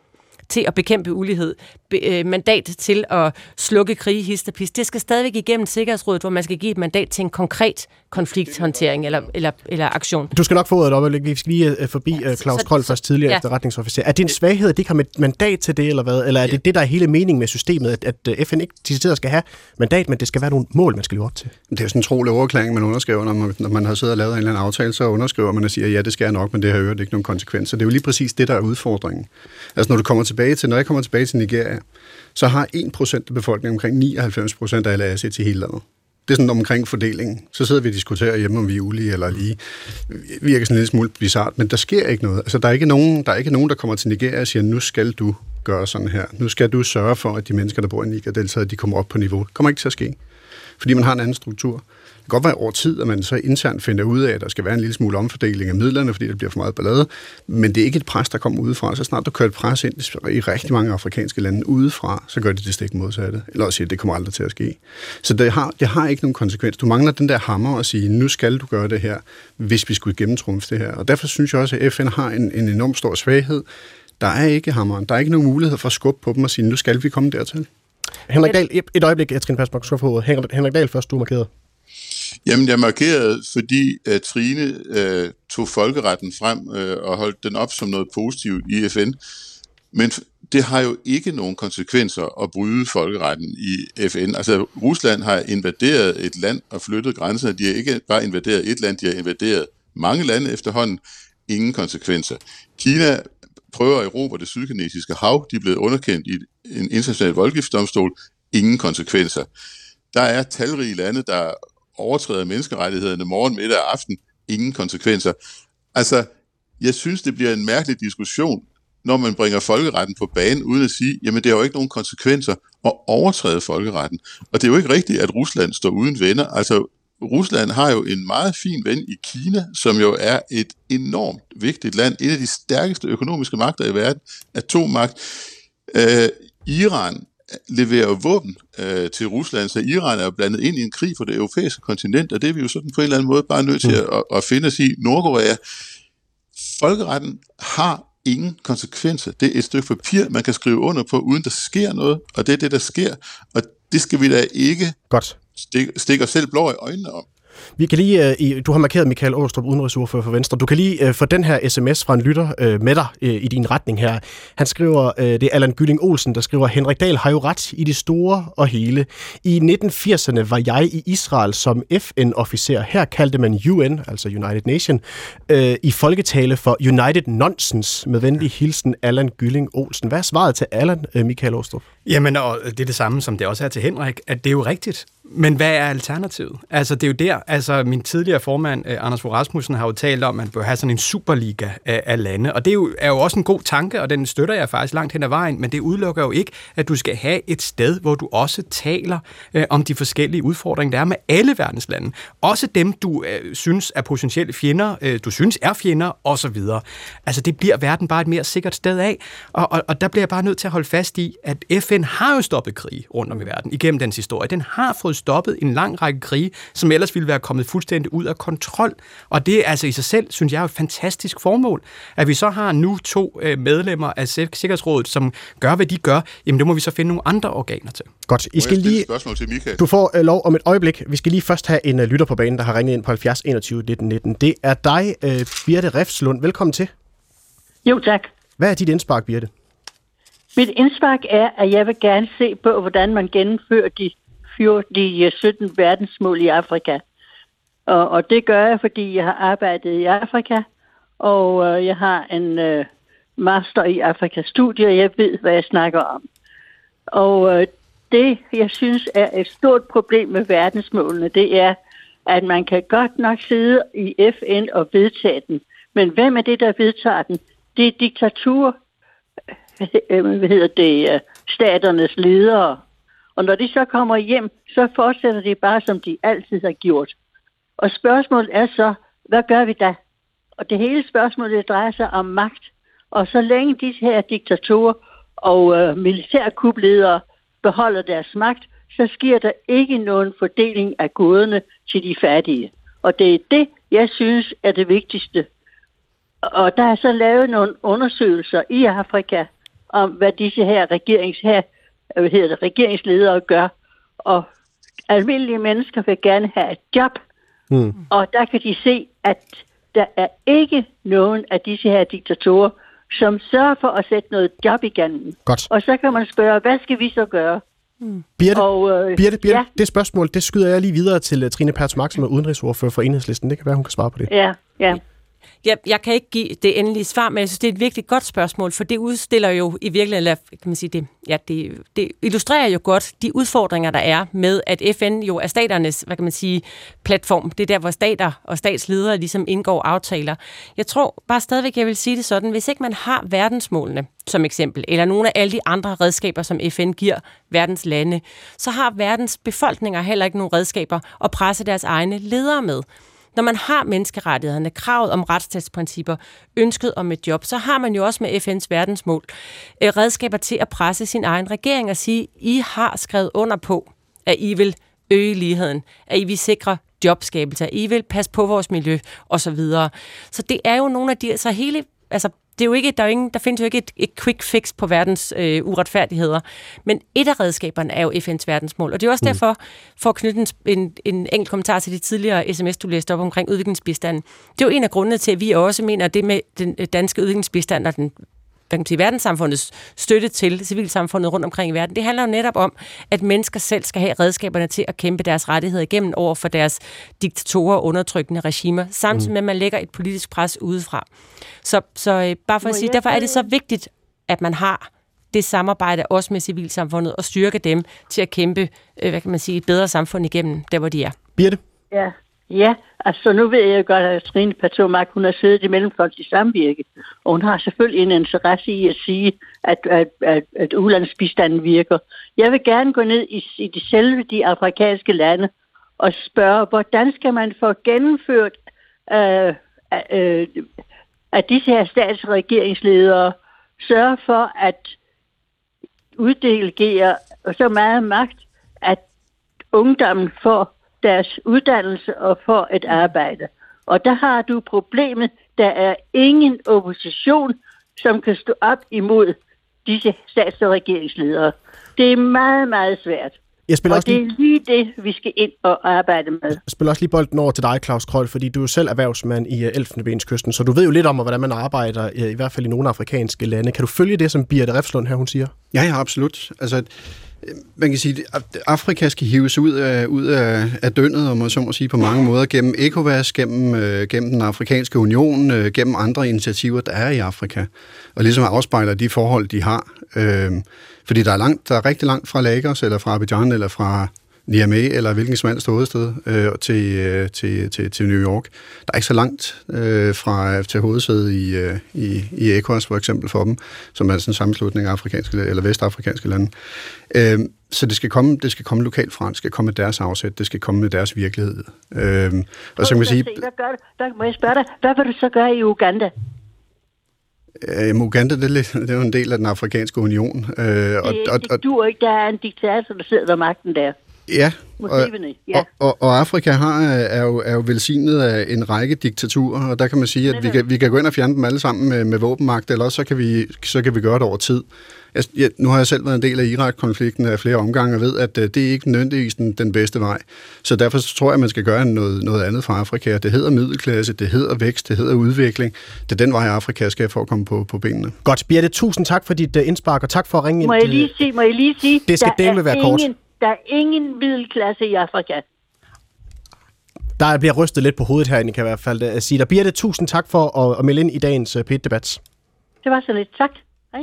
til at bekæmpe ulighed, øh, mandat til at slukke krige, histopis. Det skal stadigvæk igennem Sikkerhedsrådet, hvor man skal give et mandat til en konkret konflikthåndtering eller, eller, eller aktion. Du skal nok få et op, vi skal lige uh, forbi uh, Claus Kroll først tidligere ja. efterretningsofficer. Er det en svaghed, at de ikke har mandat til det, eller hvad? Eller er det det, der er hele meningen med systemet, at, at øh, FN ikke decideret skal have mandat, men det skal være nogle mål, man skal leve op til? Det er sådan en trolig overklæring, man underskriver, når man, når man har siddet og lavet en eller anden aftale, så underskriver man og siger, ja, det skal jeg nok, men det har jo ikke nogen konsekvenser. Det er jo lige præcis det, der er udfordringen. Altså når du kommer tilbage til, når jeg kommer tilbage til Nigeria, så har 1% af befolkningen omkring 99% af alle assets i hele landet. Det er sådan omkring fordelingen. Så sidder vi og diskuterer hjemme, om vi er ulige eller lige. Det virker sådan lidt smule bizart, men der sker ikke noget. Altså, der er ikke, nogen, der er ikke nogen, der kommer til Nigeria og siger, nu skal du gøre sådan her. Nu skal du sørge for, at de mennesker, der bor i Nigeria, deltager, de kommer op på niveau. Det kommer ikke til at ske, fordi man har en anden struktur. Det kan godt være over tid, at man så internt finder ud af, at der skal være en lille smule omfordeling af midlerne, fordi der bliver for meget ballade. Men det er ikke et pres, der kommer udefra. Så snart du kører et pres ind i rigtig mange afrikanske lande udefra, så gør det det stik modsatte. Eller også siger, at det kommer aldrig til at ske. Så det har, det har ikke nogen konsekvens. Du mangler den der hammer at sige, nu skal du gøre det her, hvis vi skulle gennemtrumfe det her. Og derfor synes jeg også, at FN har en, en enorm stor svaghed. Der er ikke hammeren. Der er ikke nogen mulighed for at skubbe på dem og sige, nu skal vi komme dertil. Henrik Dahl, et øjeblik, jeg skal passe på, få Henrik Dahl først, du markeret. Jamen, jeg markerede, fordi at Trine øh, tog folkeretten frem øh, og holdt den op som noget positivt i FN. Men det har jo ikke nogen konsekvenser at bryde folkeretten i FN. Altså, Rusland har invaderet et land og flyttet grænserne. De har ikke bare invaderet et land, de har invaderet mange lande efterhånden. Ingen konsekvenser. Kina prøver at erobre det sydkinesiske hav. De er blevet underkendt i en international voldgiftsdomstol. Ingen konsekvenser. Der er talrige lande, der overtræder menneskerettighederne morgen, middag og aften. ingen konsekvenser. Altså, jeg synes, det bliver en mærkelig diskussion, når man bringer folkeretten på banen, uden at sige, jamen det har jo ikke nogen konsekvenser at overtræde folkeretten. Og det er jo ikke rigtigt, at Rusland står uden venner. Altså, Rusland har jo en meget fin ven i Kina, som jo er et enormt vigtigt land, et af de stærkeste økonomiske magter i verden, atommagt. Øh, Iran leverer våben øh, til Rusland, så Iran er blandet ind i en krig for det europæiske kontinent, og det er vi jo sådan på en eller anden måde bare nødt til at, at, at finde os i. Nordkorea, folkeretten har ingen konsekvenser. Det er et stykke papir, man kan skrive under på, uden der sker noget, og det er det, der sker, og det skal vi da ikke Godt. stikke, stikke os selv blå i øjnene om. Vi kan lige, uh, du har markeret Michael Åstrup, udenrigsordfører for Venstre. Du kan lige uh, få den her sms fra en lytter uh, med dig i din retning her. Han skriver, det er Allan Gylling Olsen, der skriver, Henrik Dahl har jo ret i det store og hele. I 1980'erne var jeg i Israel som FN-officer. Her kaldte man UN, altså United Nation, i folketale for United Nonsense. Med venlig hilsen, Allan Gylling Olsen. Hvad er svaret til Allan, Michael Åstrup? Jamen, og det er det samme, som det også er til Henrik, at det er jo rigtigt. Men hvad er alternativet? Altså, det er jo der, altså min tidligere formand, øh, Anders Fogh Rasmussen, har jo talt om, at man bør have sådan en superliga af lande, og det er jo, er jo også en god tanke, og den støtter jeg faktisk langt hen ad vejen, men det udelukker jo ikke, at du skal have et sted, hvor du også taler øh, om de forskellige udfordringer, der er med alle verdens lande. Også dem, du øh, synes er potentielle fjender, øh, du synes er fjender, osv. Altså, det bliver verden bare et mere sikkert sted af, og, og, og der bliver jeg bare nødt til at holde fast i, at FN har jo stoppet krig rundt om i verden igennem dens historie. Den har fået stoppet en lang række krige, som ellers ville være kommet fuldstændig ud af kontrol. Og det er altså i sig selv, synes jeg, er et fantastisk formål. At vi så har nu to øh, medlemmer af Sikkerhedsrådet, som gør, hvad de gør, jamen det må vi så finde nogle andre organer til. Godt. I skal lige, spørgsmål til Michael? du får uh, lov om et øjeblik. Vi skal lige først have en uh, lytter på banen, der har ringet ind på 70 21 19 19. Det er dig, uh, Birte Refslund. Velkommen til. Jo, tak. Hvad er dit indspark, Birte? Mit indspark er, at jeg vil gerne se på, hvordan man gennemfører de, 14, de 17 verdensmål i Afrika. Og, og det gør jeg, fordi jeg har arbejdet i Afrika, og øh, jeg har en øh, master i Afrikastudier, og jeg ved, hvad jeg snakker om. Og øh, det, jeg synes er et stort problem med verdensmålene, det er, at man kan godt nok sidde i FN og vedtage den, men hvem er det, der vedtager den? Det er diktatur, Øh, hvad hedder det, øh, staternes ledere. Og når de så kommer hjem, så fortsætter de bare, som de altid har gjort. Og spørgsmålet er så, hvad gør vi da? Og det hele spørgsmålet drejer sig om magt. Og så længe disse her diktatorer og øh, militærkupledere beholder deres magt, så sker der ikke nogen fordeling af goderne til de fattige. Og det er det, jeg synes er det vigtigste. Og der er så lavet nogle undersøgelser i Afrika om, hvad disse her, regerings, her hvad hedder det, regeringsledere gør. Og almindelige mennesker vil gerne have et job. Mm. Og der kan de se, at der er ikke nogen af disse her diktatorer, som sørger for at sætte noget job igennem. Godt. Og så kan man spørge, hvad skal vi så gøre? Birte, Og, øh, Birte, Birte ja. det spørgsmål, det skyder jeg lige videre til uh, Trine Pertz Mark, som er udenrigsordfører for Enhedslisten. Det kan være, hun kan svare på det. Ja, ja. Jeg, jeg kan ikke give det endelige svar, men jeg synes, det er et virkelig godt spørgsmål, for det udstiller jo i virkeligheden, eller kan man sige det, ja, det, det illustrerer jo godt de udfordringer, der er med, at FN jo er staternes, hvad kan man sige, platform. Det er der, hvor stater og statsledere ligesom indgår aftaler. Jeg tror bare stadigvæk, jeg vil sige det sådan, hvis ikke man har verdensmålene som eksempel, eller nogle af alle de andre redskaber, som FN giver verdens lande, så har verdens befolkninger heller ikke nogen redskaber at presse deres egne ledere med. Når man har menneskerettighederne, kravet om retsstatsprincipper, ønsket om et job, så har man jo også med FN's verdensmål øh, redskaber til at presse sin egen regering og sige, I har skrevet under på, at I vil øge ligheden, at I vil sikre jobskabelse, at I vil passe på vores miljø osv. Så det er jo nogle af de, så hele, altså det er jo ikke, der, er jo ingen, der findes jo ikke et, et quick fix på verdens øh, uretfærdigheder, men et af redskaberne er jo FN's verdensmål. Og det er også mm. derfor, for at knytte en, en, en enkelt kommentar til de tidligere sms, du læste op omkring udviklingsbistanden. Det er jo en af grundene til, at vi også mener, at det med den danske udviklingsbistand og den hvad kan man sige, verdenssamfundets støtte til civilsamfundet rundt omkring i verden, det handler jo netop om, at mennesker selv skal have redskaberne til at kæmpe deres rettigheder igennem over for deres diktatorer og undertrykkende regimer, samtidig Mm. med, at man lægger et politisk pres udefra. Så, så øh, bare for Må at sige, jeg derfor er det så så- vigtigt, at man har det samarbejde også med civilsamfundet og styrke dem til at kæmpe, øh, hvad kan man sige, et bedre samfund igennem, der hvor de er. Birte? Ja, Ja, altså nu ved jeg godt, at Trine Patomak, hun har siddet i mellemfolkelig samvirke, og hun har selvfølgelig en interesse i at sige, at, at, at, at ulandsbistanden virker. Jeg vil gerne gå ned i, i de selve de afrikanske lande og spørge, hvordan skal man få gennemført øh, øh, at disse her statsregeringsledere sørger for at uddelegere så meget magt, at ungdommen får deres uddannelse og får et arbejde. Og der har du problemet, der er ingen opposition, som kan stå op imod disse stats- og regeringsledere. Det er meget, meget svært. Jeg spiller og også det lige, er lige det, vi skal ind og arbejde med. jeg spiller også lige bolden over til dig, Claus Krøll, fordi du er jo selv erhvervsmand i øh, Elfenbenskysten, så du ved jo lidt om, hvordan man arbejder, øh, i hvert fald i nogle afrikanske lande. Kan du følge det, som Birte Refslund her, hun siger? Ja, ja, absolut. Altså, man kan sige, at Afrika skal hives ud af, ud af, af dønnet, om man så må sige, på mange måder, gennem ECOWAS, gennem, øh, gennem den afrikanske union, øh, gennem andre initiativer, der er i Afrika, og ligesom afspejler de forhold, de har. Øh, fordi der er, langt, der er rigtig langt fra Lagos, eller fra Abidjan, eller fra Niamey, eller hvilken som helst hovedsted, øh, til, øh, til, til, til New York. Der er ikke så langt øh, fra til hovedsædet i, øh, i, i ECOWAS, for eksempel for dem, som er sådan en sammenslutning af afrikanske eller vestafrikanske lande. Øh, så det skal, komme, det skal komme lokalt fra, det skal komme med deres afsæt, det skal komme med deres virkelighed. Øh, og så kan man sige... Hvad, gør, hvad, må jeg spørge dig, hvad vil du så gøre i Uganda? Øh, Uganda, det er, lidt, det er jo en del af den afrikanske union. Øh, Det, og, og, det duer ikke, der er en diktator, der sidder ved magten der. Ja, og, Museveni, ja. og, og, og Afrika har, er, jo, er jo velsignet af en række diktaturer, og der kan man sige, at vi kan, vi kan gå ind og fjerne dem alle sammen med, med våbenmagt, eller også så kan, vi, så kan vi gøre det over tid. Jeg, jeg, nu har jeg selv været en del af Irak-konflikten af flere omgange, og ved, at uh, det er ikke nødvendigvis den, den bedste vej. Så derfor tror jeg, at man skal gøre noget, noget andet for Afrika. Det hedder middelklasse, det hedder vækst, det hedder udvikling. Det er den vej, Afrika skal for at komme på, på benene. Godt, Birte, tusind tak for dit uh, indspark, og tak for at ringe Må ind. jeg lige sige, må jeg lige sige Det skal der dele er være kort. ingen, Der er ingen middelklasse i Afrika. Der bliver rystet lidt på hovedet herinde, kan jeg i hvert fald uh, sige dig. Birte, tusind tak for at, melde ind i dagens uh, P1-debat. Det var så lidt. Tak. Hej.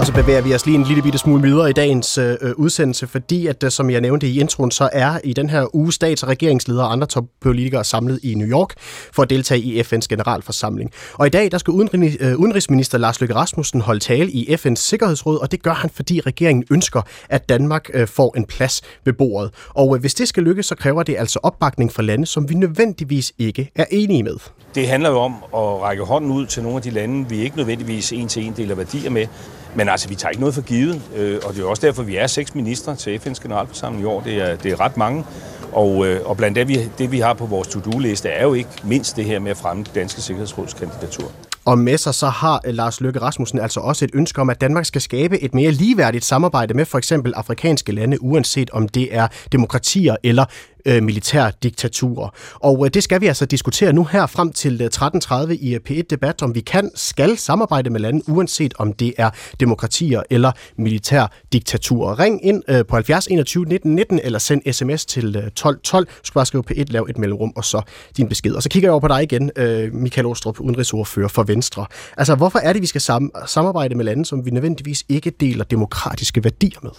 Og så bevæger vi os lige en lille bitte smule videre i dagens øh, øh udsendelse, fordi at, øh, som jeg nævnte i introen, så er i den her uge stats- og regeringsledere og andre toppolitikere samlet i New York for at deltage i FN's generalforsamling. Og i dag der skal udenrigs, øh, udenrigsminister Lars Løkke Rasmussen holde tale i FN's Sikkerhedsråd, og det gør han, fordi regeringen ønsker, at Danmark øh, får en plads ved bordet. Og øh, hvis det skal lykkes, så kræver det altså opbakning fra lande, som vi nødvendigvis ikke er enige med. Det handler jo om at række hånden ud til nogle af de lande, vi ikke nødvendigvis en til en deler værdier med. Men altså, vi tager ikke noget for givet, øh, og det er også derfor, vi er seks ministre til FN's generalforsamling i år. Det er, det er ret mange. Og, øh, og blandt det vi, det, vi har på vores to-do-liste, er jo ikke mindst det her med at fremme det danske sikkerhedsrådskandidatur. Og med sig så har øh, Lars Løkke Rasmussen altså også et ønske om, at Danmark skal skabe et mere ligeværdigt samarbejde med for eksempel afrikanske lande, uanset om det er demokratier eller øh, militærdiktaturer. Og øh, det skal vi altså diskutere nu her frem til øh, 13.30 i øh, P1-debat, om vi kan, skal samarbejde med lande, uanset om det er demokratier eller militærdiktaturer. Ring ind øh, på 70 21 19 19 eller send sms til øh, 12 12. Du skal bare skrive P1, lav et mellemrum og så din besked. Og så kigger jeg over på dig igen, øh, Michael Åstrup, udenrigsordfører for Venstre. Altså, hvorfor er det, vi skal sam- samarbejde med lande, som vi nødvendigvis ikke deler demokratiske værdier med?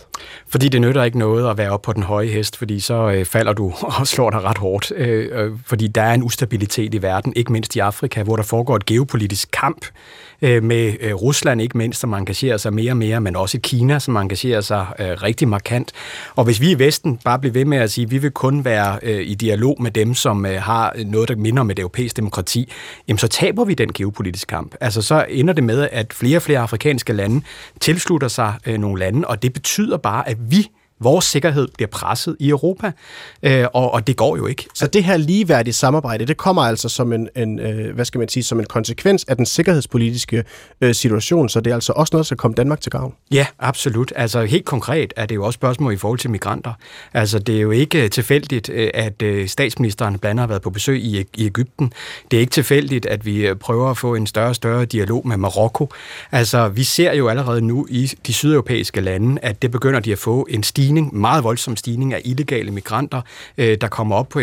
Fordi det nytter ikke noget at være oppe på den høje hest, fordi så øh, falder du og slår dig ret hårdt. Øh, øh, fordi der er en ustabilitet i verden, ikke mindst i Afrika, hvor der foregår et geopolitisk kamp øh, med øh, Rusland ikke mindst, som engagerer sig mere og mere, men også Kina, som engagerer sig øh, rigtig markant. Og hvis vi i Vesten bare bliver ved med at sige, at vi vil kun være øh, i dialog med dem, som øh, har noget, der minder om et europæisk demokrati, jamen så taber vi den geopolitiske kamp. Altså så ender det med, at flere og flere afrikanske lande tilslutter sig øh, nogle lande, og det betyder bare, at vi vores sikkerhed bliver presset i Europa, øh, og, og det går jo ikke. Så det her ligeværdige samarbejde, det kommer altså som en, en øh, hvad skal man sige, som en konsekvens af den sikkerhedspolitiske øh, situation, så det er altså også noget, der skal komme Danmark til gavn. Ja, absolut. Altså helt konkret er det jo også spørgsmål i forhold til migranter. Altså det er jo ikke tilfældigt, øh, at øh, statsministeren blandt andet har været på besøg i, i Ægypten. Det er ikke tilfældigt, at vi øh, prøver at få en større og større dialog med Marokko. Altså vi ser jo allerede nu i de sydeuropæiske lande, at det begynder de at få en stigende stigning, meget voldsom stigning af illegale migranter, øh, der kommer op på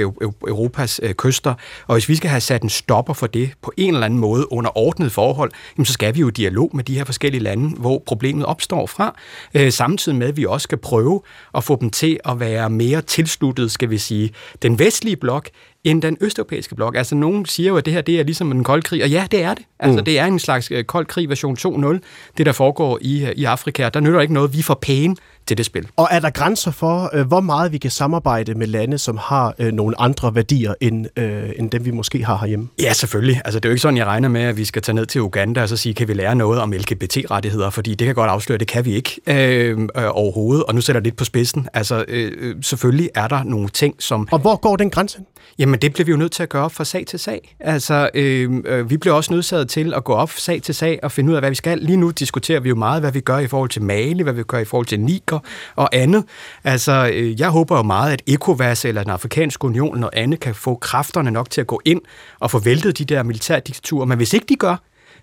Europas øh, kyster. Og hvis vi skal have sat en stopper for det på en eller anden måde under ordnet forhold, jamen, så skal vi jo i dialog med de her forskellige lande, hvor problemet opstår fra. Øh, samtidig med, at vi også skal prøve at få dem til at være mere tilsluttet, skal vi sige, den vestlige blok, end den østeuropæiske blok. Altså, nogen siger jo, at det her det er ligesom en kold krig, og ja, det er det. Altså, mm. det er en slags øh, kold krig version 2.0, det der foregår i, øh, i Afrika. Der nytter ikke noget, vi får pæne til det spil. Og er der grænser for, øh, hvor meget vi kan samarbejde med lande, som har øh, nogle andre værdier, end, øh, end dem vi måske har herhjemme? Ja, selvfølgelig. Altså, det er jo ikke sådan, jeg regner med, at vi skal tage ned til Uganda og så sige, kan vi lære noget om LGBT-rettigheder? Fordi det kan godt afsløre, det kan vi ikke øh, øh, overhovedet. Og nu sætter jeg lidt på spidsen. Altså, øh, selvfølgelig er der nogle ting, som... Og hvor går den grænse? Jamen, det bliver vi jo nødt til at gøre fra sag til sag. Altså, øh, øh, vi bliver også nødsaget til at gå op sag til sag og finde ud af, hvad vi skal. Lige nu diskuterer vi jo meget, hvad vi gør i forhold til Mali, hvad vi gør i forhold til Niger og andet. Altså, øh, jeg håber jo meget, at ECOWAS eller den afrikanske union og andet kan få kræfterne nok til at gå ind og få væltet de der militærdiktaturer. Men hvis ikke de gør,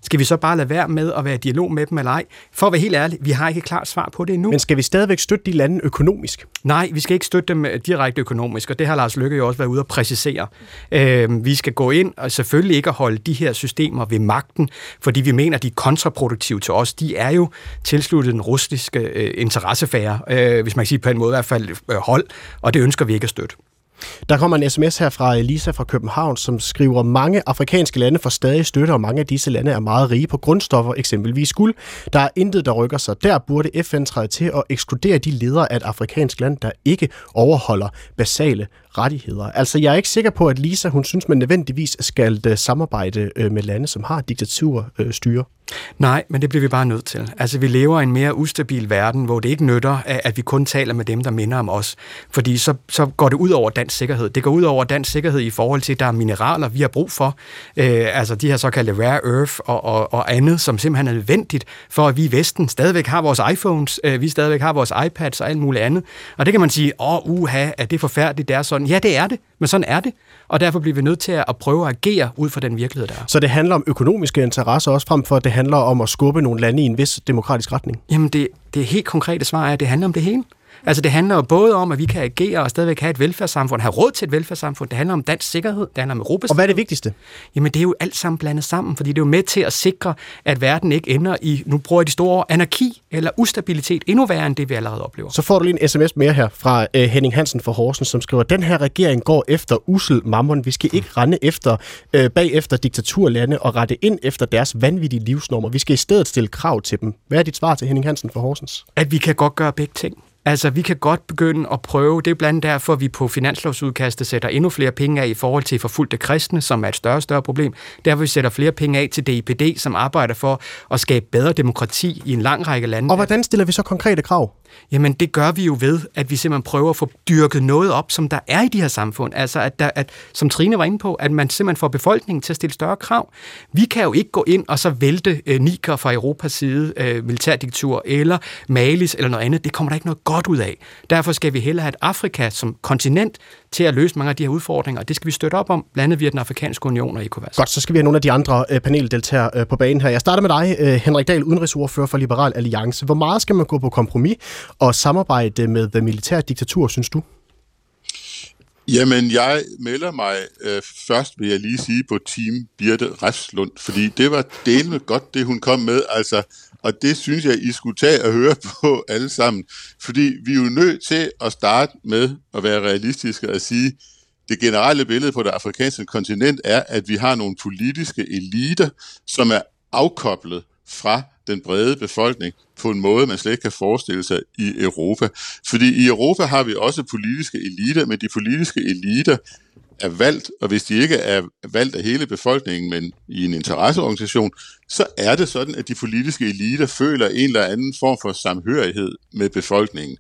skal vi så bare lade være med at være i dialog med dem eller ej? For at være helt ærlig, vi har ikke et klart svar på det endnu. Men skal vi stadigvæk støtte de lande økonomisk? Nej, vi skal ikke støtte dem øh, direkte økonomisk, og det har Lars Lykke jo også været ude at præcisere. Øh, vi skal gå ind og selvfølgelig ikke at holde de her systemer ved magten, fordi vi mener, de er kontraproduktive til os. De er jo tilsluttet den russiske øh, interessefære, øh, hvis man kan sige på en måde i hvert fald øh, hold, og det ønsker vi ikke at støtte. Der kommer en sms her fra Elisa fra København, som skriver, mange afrikanske lande får stadig støtte, og mange af disse lande er meget rige på grundstoffer, eksempelvis guld. Der er intet, der rykker sig. Der burde FN træde til at ekskludere de ledere af et afrikansk land, der ikke overholder basale rettigheder. Altså, jeg er ikke sikker på, at Lisa, hun synes, man nødvendigvis skal øh, samarbejde øh, med lande, som har diktaturstyre. Øh, Nej, men det bliver vi bare nødt til. Altså, vi lever i en mere ustabil verden, hvor det ikke nytter, at vi kun taler med dem, der minder om os. Fordi så, så går det ud over dansk sikkerhed. Det går ud over dansk sikkerhed i forhold til, at der er mineraler, vi har brug for. Øh, altså de her såkaldte rare earth og, og, og andet, som simpelthen er nødvendigt for, at vi i Vesten stadigvæk har vores iPhones, øh, vi stadigvæk har vores iPads og alt muligt andet. Og det kan man sige, åh, uha, er det forfærdeligt, det er sådan. Ja, det er det, men sådan er det. Og derfor bliver vi nødt til at prøve at agere ud fra den virkelighed, der er. Så det handler om økonomiske interesser også, frem for at det handler om at skubbe nogle lande i en vis demokratisk retning? Jamen, det, det helt konkrete svar er, at det handler om det hele. Altså det handler jo både om, at vi kan agere og stadigvæk have et velfærdssamfund, have råd til et velfærdssamfund. Det handler om dansk sikkerhed, det handler om Europas Og hvad er det vigtigste? Jamen det er jo alt sammen blandet sammen, fordi det er jo med til at sikre, at verden ikke ender i, nu bruger jeg de store ord, anarki eller ustabilitet, endnu værre end det, vi allerede oplever. Så får du lige en sms mere her fra uh, Henning Hansen fra Horsens, som skriver, den her regering går efter usel mammon. Vi skal ikke rende efter, uh, bagefter diktaturlande og rette ind efter deres vanvittige livsnormer. Vi skal i stedet stille krav til dem. Hvad er dit svar til Henning Hansen fra Horsens? At vi kan godt gøre begge ting. Altså, vi kan godt begynde at prøve, det er blandt andet derfor, at vi på finanslovsudkastet sætter endnu flere penge af i forhold til forfulgte kristne, som er et større og større problem. Derfor vi sætter flere penge af til DIPD, som arbejder for at skabe bedre demokrati i en lang række lande. Og hvordan stiller vi så konkrete krav? Jamen, det gør vi jo ved, at vi simpelthen prøver at få dyrket noget op, som der er i de her samfund. Altså, at, der, at som Trine var inde på, at man simpelthen får befolkningen til at stille større krav. Vi kan jo ikke gå ind og så vælte øh, Niger fra Europas side, øh, militærdiktatur eller Malis eller noget andet. Det kommer der ikke noget godt ud af. Derfor skal vi hellere have et Afrika som kontinent til at løse mange af de her udfordringer, og det skal vi støtte op om, blandt andet via den afrikanske union og ECOWAS. Godt, så skal vi have nogle af de andre øh, paneldeltagere øh, på banen her. Jeg starter med dig, øh, Henrik Dahl, udenrigsordfører for Liberal Alliance. Hvor meget skal man gå på kompromis og samarbejde med det militære diktatur, synes du? Jamen, jeg melder mig øh, først, vil jeg lige sige, på Team Birte Refslund, fordi det var delende godt, det hun kom med, altså, og det synes jeg, I skulle tage og høre på alle sammen, fordi vi er jo nødt til at starte med at være realistiske og sige, det generelle billede på det afrikanske kontinent er, at vi har nogle politiske eliter, som er afkoblet fra den brede befolkning på en måde, man slet ikke kan forestille sig i Europa. Fordi i Europa har vi også politiske eliter, men de politiske eliter er valgt, og hvis de ikke er valgt af hele befolkningen, men i en interesseorganisation, så er det sådan, at de politiske eliter føler en eller anden form for samhørighed med befolkningen.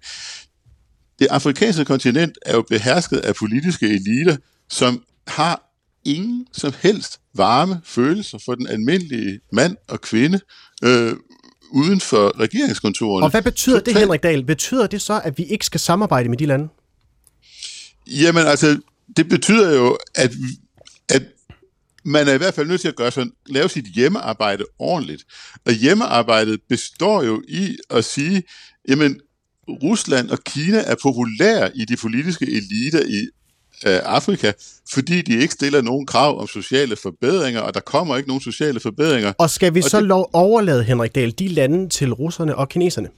Det afrikanske kontinent er jo behersket af politiske eliter, som har ingen som helst varme følelser for den almindelige mand og kvinde, øh, uden for regeringskontorerne. Og hvad betyder Total... det, Henrik Dahl? Betyder det så, at vi ikke skal samarbejde med de lande? Jamen altså, det betyder jo, at, at man er i hvert fald nødt til at gøre sådan, lave sit hjemmearbejde ordentligt. Og hjemmearbejdet består jo i at sige, jamen, Rusland og Kina er populære i de politiske eliter i øh, Afrika, fordi de ikke stiller nogen krav om sociale forbedringer, og der kommer ikke nogen sociale forbedringer. Og skal vi og så det, lov overlade, Henrik Dahl, de lande til russerne og kineserne?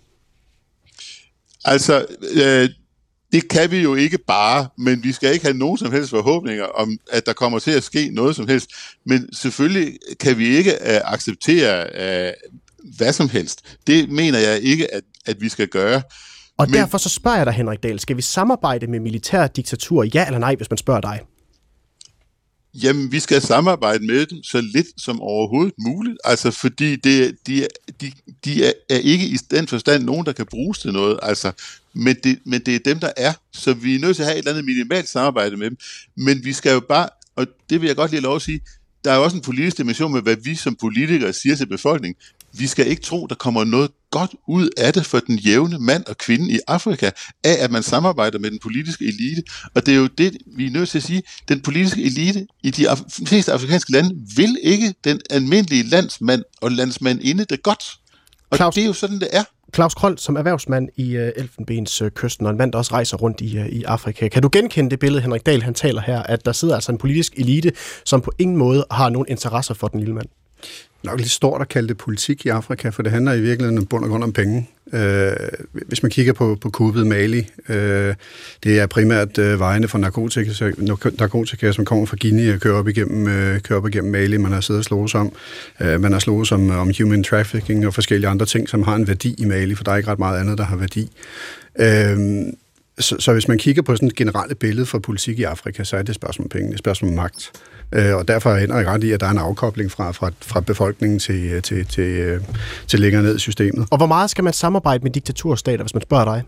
Altså, øh, det kan vi jo ikke bare, men vi skal ikke have nogen som helst forhåbninger om, at der kommer til at ske noget som helst. Men selvfølgelig kan vi ikke uh, acceptere uh, hvad som helst. Det mener jeg ikke, at, at vi skal gøre. Og Men- derfor så spørger jeg dig, Henrik Dahl, skal vi samarbejde med militær diktatur, ja eller nej, hvis man spørger dig? Jamen, vi skal samarbejde med dem så lidt som overhovedet muligt, altså fordi det, de, de, de er, er ikke i den forstand nogen, der kan bruges til noget, altså, men det, men det er dem, der er, så vi er nødt til at have et eller andet minimalt samarbejde med dem, men vi skal jo bare, og det vil jeg godt lige lov at sige, der er jo også en politisk dimension med, hvad vi som politikere siger til befolkningen. Vi skal ikke tro, der kommer noget godt ud af det for den jævne mand og kvinde i Afrika, af at man samarbejder med den politiske elite. Og det er jo det, vi er nødt til at sige. Den politiske elite i de af- fleste afrikanske lande vil ikke den almindelige landsmand og landsmandinde det godt. Og Claus- det er jo sådan, det er. Claus Kroll, som erhvervsmand i uh, Elfenbens uh, kysten, og en mand, der også rejser rundt i, uh, i Afrika. Kan du genkende det billede, Henrik Dahl han taler her, at der sidder altså en politisk elite, som på ingen måde har nogen interesser for den lille mand? Nok lidt stort at kalde det politik i Afrika, for det handler i virkeligheden bund og grund om penge. Øh, hvis man kigger på, på kuppet Mali, øh, det er primært øh, vejene for narkotika, narkotika, som kommer fra Guinea og kører op igennem, øh, kører op igennem Mali, man har siddet og slået om. Øh, man har slået om, om human trafficking og forskellige andre ting, som har en værdi i Mali, for der er ikke ret meget andet, der har værdi. Øh, så, så hvis man kigger på sådan et generelt billede for politik i Afrika, så er det et spørgsmål om penge, et spørgsmål om magt. Øh, og derfor er Henrik ret i, at der er en afkobling fra, fra, fra befolkningen til, til, til, øh, til længere ned i systemet. Og hvor meget skal man samarbejde med diktaturstater, hvis man spørger dig?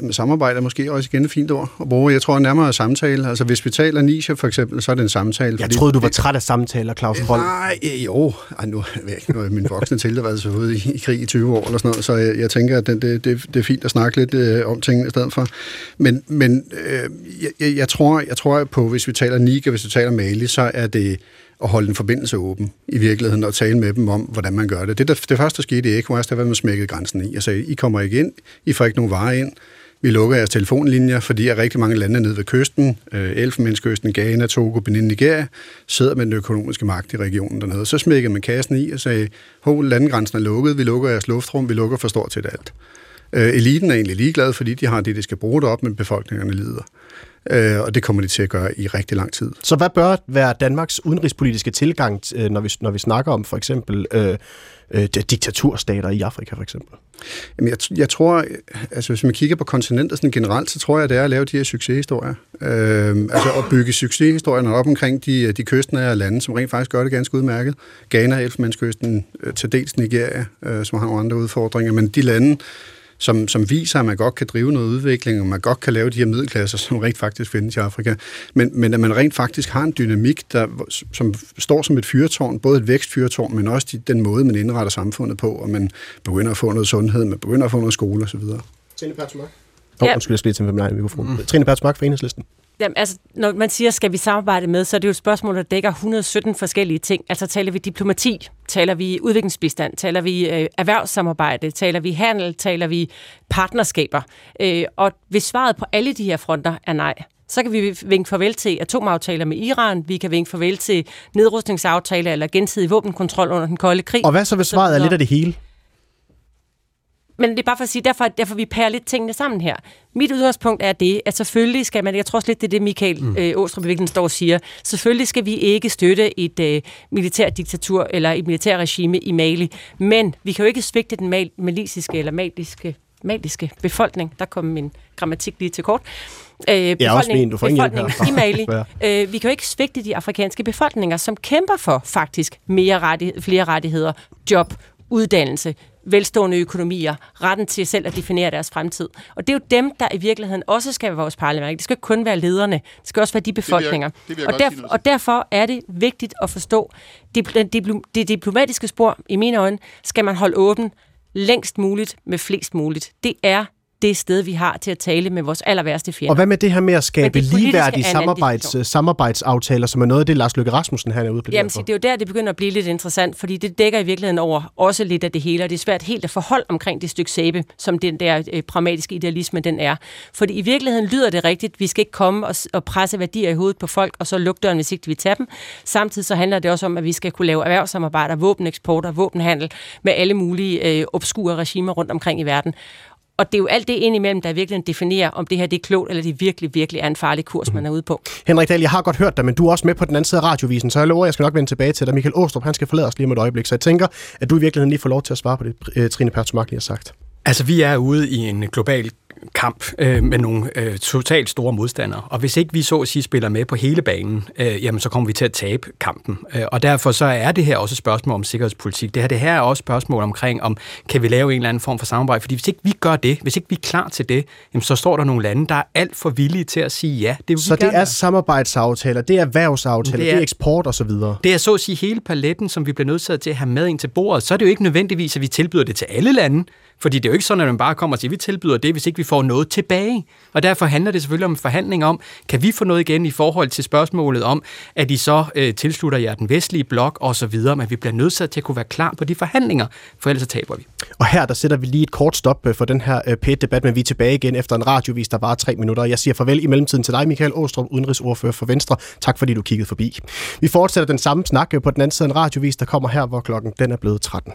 Men samarbejde er måske også igen et fint ord at bruge. Jeg tror nærmere samtale. Altså hvis vi taler Niger for eksempel, så er det en samtale. Jeg troede, du var træt af samtaler, Claus Kroll. Nej, øh, jo. Ej, nu, nu er min voksne til, der så ude i, i krig i 20 år eller sådan noget, så jeg, jeg tænker, at det, det, det, er fint at snakke lidt øh, om tingene i stedet for. Men, men øh, jeg, jeg, tror, jeg tror på, hvis vi taler Niger, hvis vi taler Mali, så er det at holde en forbindelse åben i virkeligheden og tale med dem om, hvordan man gør det. Det, der, det første, der skete i ECOWAS, der var, man smækkede grænsen i. Jeg sagde, I kommer ikke ind, I får ikke nogen varer ind, vi lukker jeres telefonlinjer, fordi at rigtig mange lande nede ved kysten, øh, Elfenbenskysten, Ghana, Togo, Benin, Nigeria, sidder med den økonomiske magt i regionen dernede. Så smækkede man kassen i og sagde, hov, landegrænsen er lukket, vi lukker jeres luftrum, vi lukker for stort til alt. Øh, eliten er egentlig ligeglad, fordi de har det, de skal bruge det op, men befolkningerne lider. Øh, og det kommer de til at gøre i rigtig lang tid. Så hvad bør være Danmarks udenrigspolitiske tilgang, øh, når vi, når vi snakker om for eksempel øh, øh, diktaturstater i Afrika for eksempel? Jamen, jeg, jeg tror, altså hvis man kigger på kontinentet sådan generelt, så tror jeg, det er at lave de her succeshistorier. Øh, altså at bygge succeshistorierne op omkring de, de kystnære lande, som rent faktisk gør det ganske udmærket. Ghana, Elfenbenskysten, øh, til dels Nigeria, øh, som har nogle andre udfordringer, men de lande, som, som viser, at man godt kan drive noget udvikling, og man godt kan lave de her middelklasser, som rent faktisk findes i Afrika. Men, men at man rent faktisk har en dynamik, der, som står som et fyrtårn, både et vækstfyrtårn, men også de, den måde, man indretter samfundet på, og man begynder at få noget sundhed, man begynder at få noget skole osv. Trine Pertsmark. Åh, oh, Ja. undskyld, jeg skal lige til min egen mikrofon. Mm. Trine Pertsmark fra Enhedslisten. Jamen, altså, når man siger, skal vi samarbejde med, så er det jo et spørgsmål, der dækker 117 forskellige ting. Altså taler vi diplomati, taler vi udviklingsbistand, taler vi øh, erhvervssamarbejde, taler vi handel, taler vi partnerskaber. Øh, og hvis svaret på alle de her fronter er nej, så kan vi vinke farvel til atomaftaler med Iran, vi kan vinke farvel til nedrustningsaftaler eller gensidig våbenkontrol under den kolde krig. Og hvad så, hvis svaret er lidt af det hele? Men det er bare for at sige, derfor, derfor vi pærer lidt tingene sammen her. Mit udgangspunkt er det, at selvfølgelig skal man, jeg tror også lidt, det er det, Michael mm. øh, Åstrup i står og siger, selvfølgelig skal vi ikke støtte et øh, militært diktatur eller et militært regime i Mali, men vi kan jo ikke svigte den mal- malisiske eller maliske, maliske befolkning. Der kom min grammatik lige til kort. Øh, er også min, du får befolkningen i Mali. Ja. Øh, vi kan jo ikke svigte de afrikanske befolkninger, som kæmper for faktisk mere rettig- flere rettigheder, job, uddannelse, velstående økonomier, retten til selv at definere deres fremtid. Og det er jo dem, der i virkeligheden også skal være vores parlament. Det skal ikke kun være lederne, det skal også være de befolkninger. det vil jeg og, godt derf- sige noget til. og derfor er det vigtigt at forstå, det, det, det diplomatiske spor, i mine øjne, skal man holde åben længst muligt med flest muligt. Det er det sted, vi har til at tale med vores aller værste fjender. Og hvad med det her med at skabe ligeværdige samarbejds, diskussion. samarbejdsaftaler, som er noget af det, Lars Løkke Rasmussen han er ude på Jamen, se, det er jo der, det begynder at blive lidt interessant, fordi det dækker i virkeligheden over også lidt af det hele, og det er svært helt at forholde omkring det stykke sæbe, som den der øh, pragmatiske idealisme, den er. Fordi i virkeligheden lyder det rigtigt, vi skal ikke komme og, og presse værdier i hovedet på folk, og så lukke døren, hvis ikke vi tager dem. Samtidig så handler det også om, at vi skal kunne lave erhvervssamarbejder, våbeneksport og våbenhandel med alle mulige øh, obskure regimer rundt omkring i verden. Og det er jo alt det indimellem, der virkelig definerer, om det her det er klogt, eller det virkelig, virkelig er en farlig kurs, man er ude på. Henrik Dahl, jeg har godt hørt dig, men du er også med på den anden side af radiovisen, så jeg lover, jeg skal nok vende tilbage til dig. Michael Åstrup, han skal forlade os lige om et øjeblik, så jeg tænker, at du i virkeligheden lige får lov til at svare på det, Trine Pertumak lige har sagt. Altså, vi er ude i en global kamp øh, med nogle øh, totalt store modstandere. Og hvis ikke vi så at sige spiller med på hele banen, øh, jamen så kommer vi til at tabe kampen. Øh, og derfor så er det her også et spørgsmål om sikkerhedspolitik. Det her, det her er også et spørgsmål omkring, om kan vi lave en eller anden form for samarbejde. Fordi hvis ikke vi gør det, hvis ikke vi er klar til det, jamen så står der nogle lande, der er alt for villige til at sige ja. Det Så det er være. samarbejdsaftaler, det er erhvervsaftaler, det er, det er eksport osv. Det er så at sige hele paletten, som vi bliver nødt til at have med ind til bordet. Så er det jo ikke nødvendigvis, at vi tilbyder det til alle lande, fordi det er jo ikke sådan, at man bare kommer og siger, at vi tilbyder det, hvis ikke vi får noget tilbage. Og derfor handler det selvfølgelig om en forhandling om, kan vi få noget igen i forhold til spørgsmålet om, at I så øh, tilslutter jer den vestlige blok og så videre, men vi bliver nødt til at kunne være klar på de forhandlinger, for ellers så taber vi. Og her der sætter vi lige et kort stop øh, for den her øh, P1-debat, men vi er tilbage igen efter en radiovis, der var tre minutter. Jeg siger farvel i mellemtiden til dig, Michael Åstrup, udenrigsordfører for Venstre. Tak fordi du kiggede forbi. Vi fortsætter den samme snak øh, på den anden side af en radiovis, der kommer her, hvor klokken den er blevet 13.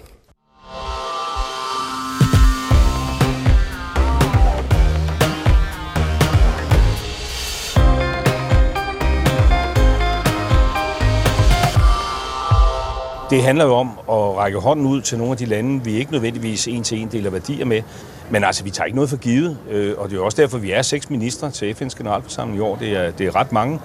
Det handler jo om at række hånden ud til nogle af de lande, vi ikke nødvendigvis en til en deler værdier med. Men altså, vi tager ikke noget for givet, øh, og det er jo også derfor, vi er seks ministre til FN's generalforsamling i år. Det er, det er ret mange.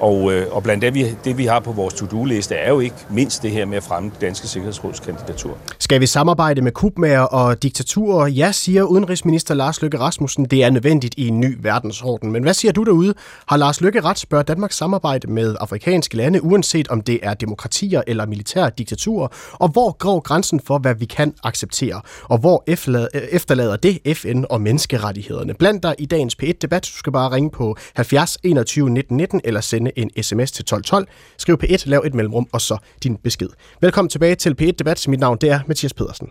Og, øh, og blandt det vi, det, vi har på vores to-do-liste, er jo ikke mindst det her med at fremme danske sikkerhedsrådskandidatur. Skal vi samarbejde med kubmager og diktaturer? Ja, siger udenrigsminister Lars Løkke Rasmussen. Det er nødvendigt i en ny verdensorden. Men hvad siger du derude? Har Lars Løkke ret spørger Danmarks samarbejde med afrikanske lande, uanset om det er demokratier eller militære diktaturer? Og hvor går grænsen for, hvad vi kan acceptere? Og hvor efterlader, øh, efterlader det FN og menneskerettighederne? Blandt dig i dagens P1-debat. Du skal bare ringe på 70 21 19 19 eller sende en sms til 1212. Skriv P1, lav et mellemrum og så din besked. Velkommen tilbage til P1-debat. Mit navn det er Mathias Pedersen.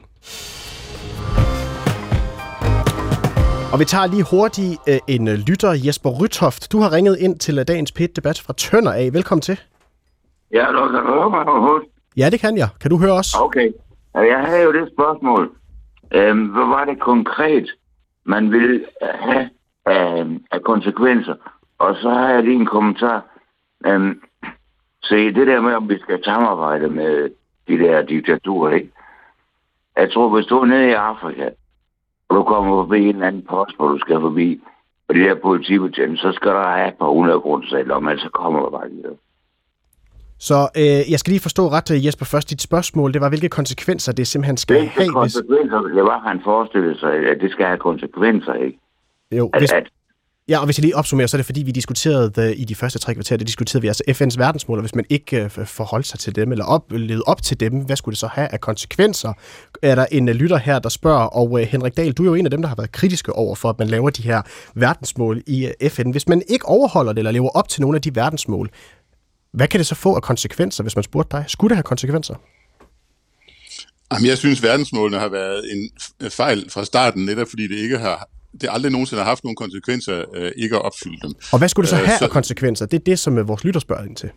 Og vi tager lige hurtigt øh, en lytter, Jesper Rytoft. Du har ringet ind til øh, dagens P1-debat fra Tønder af. Velkommen til. Ja, du kan høre mig overhovedet. Ja, det kan jeg. Kan du høre os? Okay. Jeg havde jo det spørgsmål. Øhm, hvad var det konkret, man ville have af, af konsekvenser? Og så har jeg lige en kommentar. Øhm, se, det der med, om vi skal samarbejde med de der diktaturer, ikke? Jeg tror, hvis du er nede i Afrika, og du kommer forbi en eller anden post, hvor du skal forbi, og de der politibetjente, så skal der have et par hundrede om, ellers så kommer du bare videre. Så øh, jeg skal lige forstå ret, øh, Jesper, først dit spørgsmål. Det var, hvilke konsekvenser det simpelthen skal Hvilke have, hvis, konsekvenser, det var, han forestillede sig, at det skal have konsekvenser, ikke? jo, At, hvis, at, ja, og hvis jeg lige opsummerer, så er det fordi, vi diskuterede det i de første tre kvarter, det diskuterede vi altså FN's verdensmål, og hvis man ikke øh, forholdt sig til dem, eller op, levede op til dem, hvad skulle det så have af konsekvenser? Er der en øh, lytter her, der spørger, og øh, Henrik Dahl, du er jo en af dem, der har været kritiske over for, at man laver de her verdensmål i FN. Hvis man ikke overholder det, eller lever op til nogle af de verdensmål, hvad kan det så få af konsekvenser, hvis man spurgte dig? Skulle det have konsekvenser? Jamen, jeg synes, verdensmålene har været en fejl fra starten, netop fordi det ikke har det aldrig nogensinde har haft nogle konsekvenser øh, ikke at opfylde dem. Og hvad skulle det så Øh, have så- af konsekvenser? Det er det, som øh, vores lytter spørger ind til.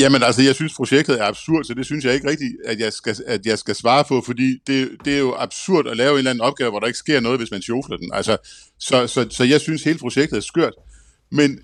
Jamen altså, jeg synes, projektet er absurd, så det synes jeg ikke rigtigt, at jeg skal, at jeg skal svare på, fordi det, det er jo absurd at lave en eller anden opgave, hvor der ikke sker noget, hvis man sjofler den. Altså, så, så, så jeg synes, hele projektet er skørt. Men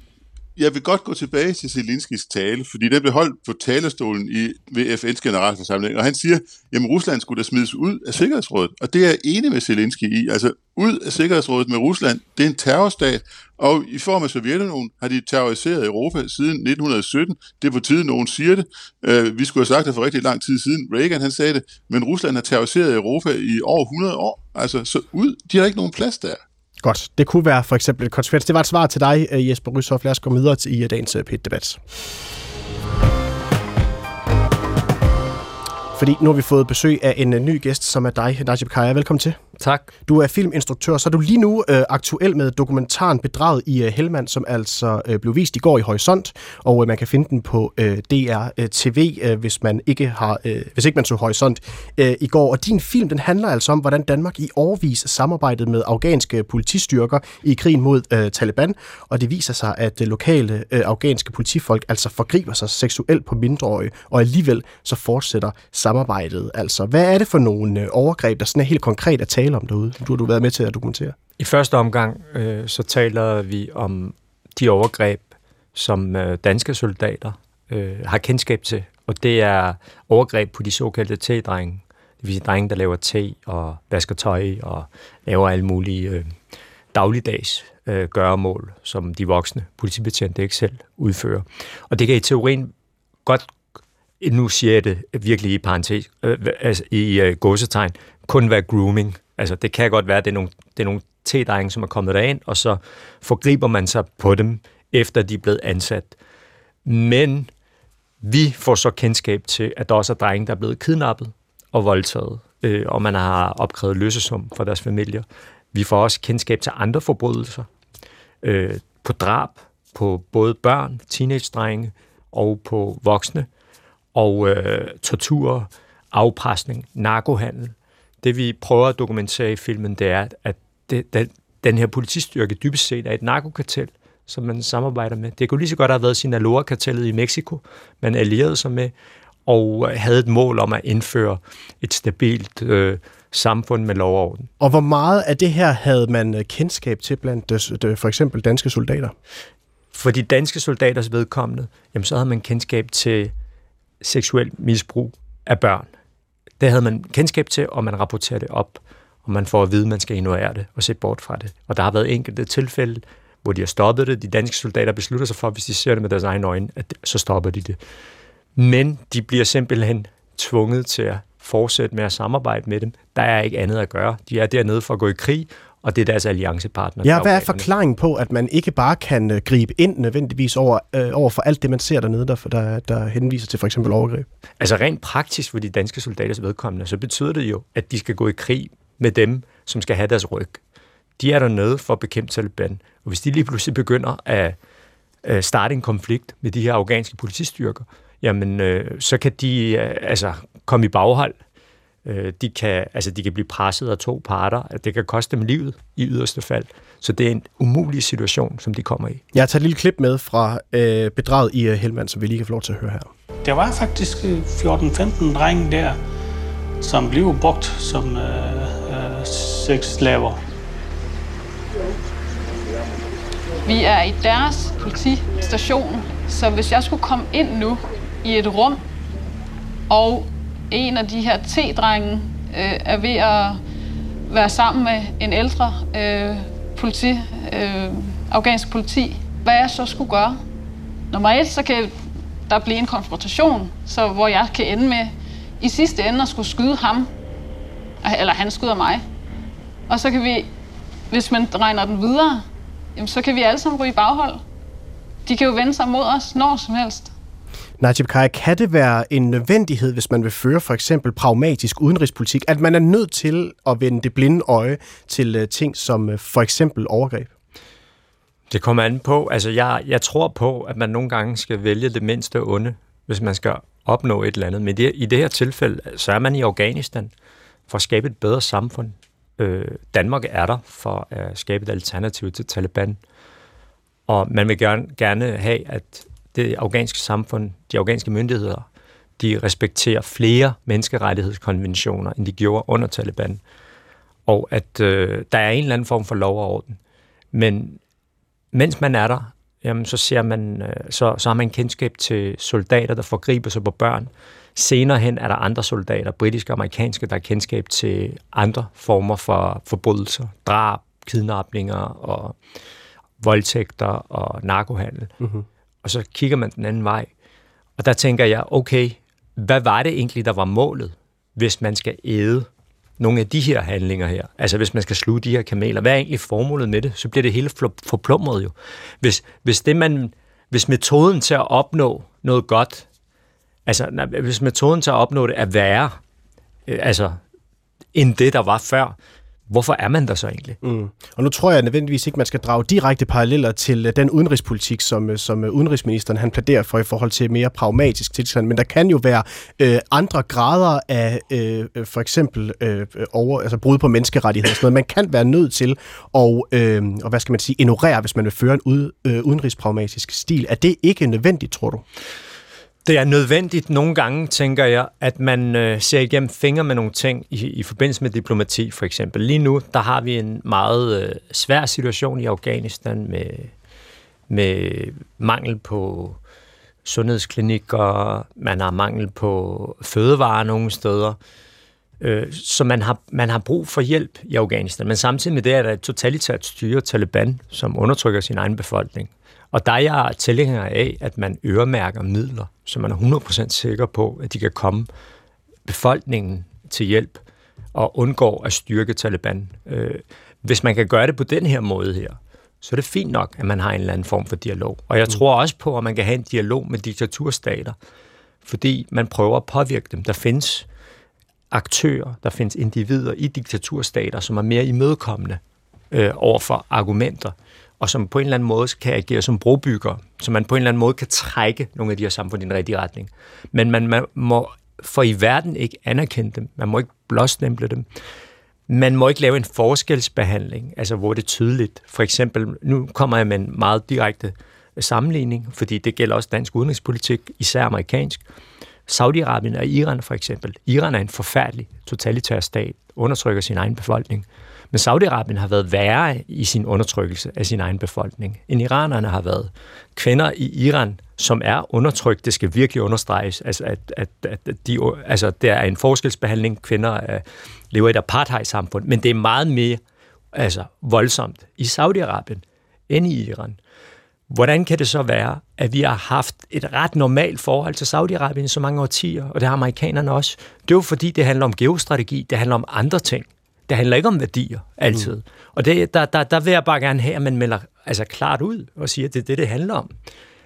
jeg vil godt gå tilbage til Zelenskis tale, fordi den blev holdt på talerstolen i, ved FN's generalforsamling, og han siger, at Rusland skulle da smides ud af Sikkerhedsrådet, og det er jeg enig med Zelensky i. Altså, ud af Sikkerhedsrådet med Rusland, det er en terrorstat, og i form af Sovjetunionen har de terroriseret Europa siden 1917. Det er på tide, nogen siger det. Øh, vi skulle have sagt det for rigtig lang tid siden. Reagan han sagde det, men Rusland har terroriseret Europa i over 100 år. Altså, så ud, de har ikke nogen plads der. Godt. Det kunne være for eksempel et konsekvens. Det var et svar til dig, øh, Jesper Ryshoff. Lad os gå videre til i øh, dagens øh, PET-debat. Fordi nu har vi fået besøg af en ny gæst, som er dig, Najib Kaya. Velkommen til. Tak. Du er filminstruktør, så er du lige nu øh, aktuel med dokumentaren Bedraget i øh, Helmand, som altså øh, blev vist i går i Horisont, og øh, man kan finde den på øh, DR øh, TV, øh, hvis man ikke har, øh, hvis ikke man så Horisont øh, i går. Og din film, den handler altså om, hvordan Danmark i årvis samarbejdede med afghanske politistyrker i krigen mod øh, Taliban, og det viser sig, at øh, lokale øh, afghanske politifolk altså forgriber sig seksuelt på mindreårige, og alligevel så fortsætter samarbejdet. Altså, hvad er det for nogle øh, overgreb, der sådan er helt konkret at tale om derude, som du har du været med til at dokumentere? I første omgang øh, så taler vi om de overgreb, som øh, danske soldater øh, har kendskab til, og det er overgreb på de såkaldte T-drenge. Det vil sige drenge, der laver te og vasker tøj og laver alle mulige øh, dagligdags øh, gøremål, som de voksne politibetjente ikke selv udfører. Og det kan i teorien godt, nu siger jeg det virkelig i parentes, øh, altså i øh, gåsetegn, kun være grooming. Altså det kan godt være, at det er nogle, det er nogle t som er kommet derind, og så forgriber man sig på dem, efter de er blevet ansat. Men vi får så kendskab til, at der også er drenge, der er blevet kidnappet og voldtaget, øh, og man har opkrævet løsesum for deres familier. Vi får også kendskab til andre forbrydelser, øh, på drab, på både børn, teenage-drenge og på voksne, og øh, tortur, afpresning, narkohandel. Det vi prøver at dokumentere i filmen, det er, at det, den, den her politistyrke dybest set er et narkokartel, som man samarbejder med. Det kunne lige så godt have været Sinaloa-kartellet i Mexico, man allierede sig med, og havde et mål om at indføre et stabilt øh, samfund med lov og orden. Og hvor meget af det her havde man øh, kendskab til blandt øh, for eksempel danske soldater? For de danske soldaters vedkommende, jamen så havde man kendskab til seksuel misbrug af børn. Det havde man kendskab til, og man rapporterer det op, og man får at vide, at man skal ignorere det og se bort fra det. Og der har været enkelte tilfælde, hvor de har stoppet det. De danske soldater beslutter sig for, hvis de ser det med deres egne øjne, at så stopper de det. Men de bliver simpelthen tvunget til at fortsætte med at samarbejde med dem. Der er ikke andet at gøre. De er dernede for at gå i krig, og det er deres alliancepartner. Ja, hvad er forklaringen på, at man ikke bare kan øh, gribe ind nødvendigvis over, øh, over for alt det, man ser dernede, der, der, der henviser til for eksempel overgreb? Altså rent praktisk for de danske soldaters vedkommende, så betyder det jo, at de skal gå i krig med dem, som skal have deres ryg. De er dernede for at bekæmpe Taliban. Og hvis de lige pludselig begynder at starte en konflikt med de her afghanske politistyrker, jamen øh, så kan de øh, altså komme i baghold. Øh, de, kan, altså, de kan blive presset af to parter. Det kan koste dem livet i yderste fald. Så det er en umulig situation, som de kommer i. Jeg tager et lille klip med fra øh, bedraget i uh, Helmand, som vi lige kan få lov til at høre her. Der var faktisk 14-15 øh, drenge der, som blev brugt som øh, øh, sexslaver. Vi er i deres politistation, så hvis jeg skulle komme ind nu i et rum, og en af de her T-drenge øh, er ved at være sammen med en ældre øh, politi, øh, afghansk politi, hvad jeg så skulle gøre. Nummer et, så kan der blive en konfrontation, så hvor jeg kan ende med i sidste ende at skulle skyde ham, eller han skyder mig. Og så kan vi, hvis man regner den videre, jamen, så kan vi alle sammen ryge baghold. De kan jo vende sig mod os når som helst. Najib Kai, kan det være en nødvendighed, hvis man vil føre for eksempel pragmatisk udenrigspolitik, at man er nødt til at vende det blinde øje til øh, ting som øh, for eksempel overgreb? Det kommer an på. Altså, jeg, jeg tror på, at man nogle gange skal vælge det mindste onde, hvis man skal opnå et eller andet. Men det, i det her tilfælde, så er man i Afghanistan for at skabe et bedre samfund. Øh, Danmark er der for at skabe et alternativ til Taliban. Og man vil gerne, gerne have, at det afghanske samfund, de afghanske myndigheder, de respekterer flere menneskerettighedskonventioner, end de gjorde under Taliban. Og at øh, der er en eller anden form for lov og orden. Men mens man er der, jamen, så, ser man, øh, så, så har man kendskab til soldater, der forgriber sig på børn. Senere hen er der andre soldater, britiske og amerikanske, der har kendskab til andre former for forbrydelser, drab, kidnapninger og voldtægter og narkohandel. Mm-hmm og så kigger man den anden vej. Og der tænker jeg, okay, hvad var det egentlig, der var målet, hvis man skal æde nogle af de her handlinger her? Altså hvis man skal sluge de her kameler, hvad er egentlig formålet med det? Så bliver det hele forplumret jo. Hvis, hvis, det man, hvis metoden til at opnå noget godt, altså hvis metoden til at opnå det er værre, øh, altså end det, der var før, hvorfor er man der så egentlig? Mm. Og nu tror jeg nødvendigvis ikke, man skal drage direkte paralleller til øh, den udenrigspolitik, som, øh, som øh, udenrigsministeren han pladerer for i forhold til mere pragmatisk tilstand. Men der kan jo være øh, andre grader af øh, for eksempel øh, over, altså brud på menneskerettigheder. Sådan noget. Man kan være nødt til at, øh, og hvad skal man sige, ignorere, hvis man vil føre en ud, øh, udenrigspragmatisk stil. Er det ikke nødvendigt, tror du? Det er nødvendigt nogle gange, tænker jeg, at man øh, ser igennem fingre med nogle ting i, i forbindelse med diplomati, for eksempel. Lige nu, der har vi en meget øh, svær situation i Afghanistan med, med mangel på sundhedsklinikker, man har mangel på fødevarer nogle steder. Øh, så man har, man har brug for hjælp i Afghanistan. Men samtidig med det er der et totalitært styre, Taliban, som undertrykker sin egen befolkning. Og der er jeg tilhænger af, at man øremærker midler, så man er 100% sikker på, at de kan komme befolkningen til hjælp og undgår at styrke Taliban. Øh, hvis man kan gøre det på den her måde her, så er det fint nok, at man har en eller anden form for dialog. Og jeg mm. tror også på, at man kan have en dialog med diktaturstater, fordi man prøver at påvirke dem. Der findes aktører, der findes individer i diktaturstater, som er mere imødekommende øh, over for argumenter og som på en eller anden måde kan agere som brobygger, så man på en eller anden måde kan trække nogle af de her samfund i den rigtige retning. Men man, man må for i verden ikke anerkende dem. Man må ikke blåstemple dem. Man må ikke lave en forskelsbehandling, altså hvor det er tydeligt. For eksempel, nu kommer jeg med en meget direkte sammenligning, fordi det gælder også dansk udenrigspolitik, især amerikansk. Saudi-Arabien og Iran for eksempel. Iran er en forfærdelig totalitær stat, undertrykker sin egen befolkning. Men Saudi-Arabien har været værre i sin undertrykkelse af sin egen befolkning, end iranerne har været. Kvinder i Iran, som er undertrykt, det skal virkelig understreges, altså at, at, at de, altså, der er en forskelsbehandling. Kvinder uh, lever i et apartheid-samfund, men det er meget mere altså, voldsomt i Saudi-Arabien end i Iran. Hvordan kan det så være, at vi har haft et ret normalt forhold til Saudi-Arabien i så mange årtier, og det har amerikanerne også? Det er jo fordi, det handler om geostrategi, det handler om andre ting. Det handler ikke om værdier, altid. Mm. Og det, der, der, der vil jeg bare gerne have, at man melder altså, klart ud og siger, at det er det, det handler om.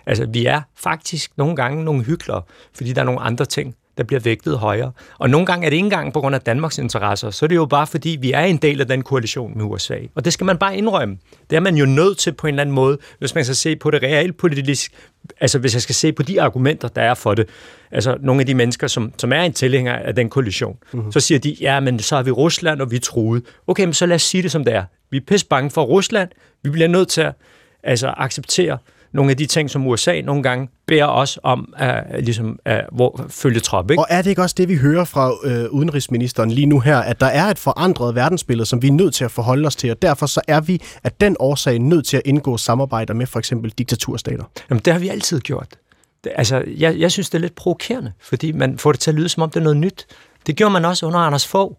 Altså, vi er faktisk nogle gange nogle hyklere, fordi der er nogle andre ting, der bliver vægtet højere. Og nogle gange er det ikke engang på grund af Danmarks interesser, så er det jo bare fordi, vi er en del af den koalition med USA. Og det skal man bare indrømme. Det er man jo nødt til på en eller anden måde, hvis man skal se på det realpolitisk, altså hvis jeg skal se på de argumenter, der er for det, altså nogle af de mennesker, som, som er en tilhænger af den koalition, mm-hmm. så siger de, ja, men så har vi Rusland, og vi er truet. Okay, men så lad os sige det som det er. Vi er pisse bange for Rusland. Vi bliver nødt til at altså, acceptere, nogle af de ting, som USA nogle gange beder os om at ligesom, at, hvor, følge trop. Ikke? Og er det ikke også det, vi hører fra øh, udenrigsministeren lige nu her, at der er et forandret verdensbillede, som vi er nødt til at forholde os til, og derfor så er vi af den årsag nødt til at indgå samarbejder med for eksempel diktaturstater? Jamen, det har vi altid gjort. Det, altså, jeg, jeg synes, det er lidt provokerende, fordi man får det til at lyde, som om det er noget nyt. Det gjorde man også under Anders Fogh,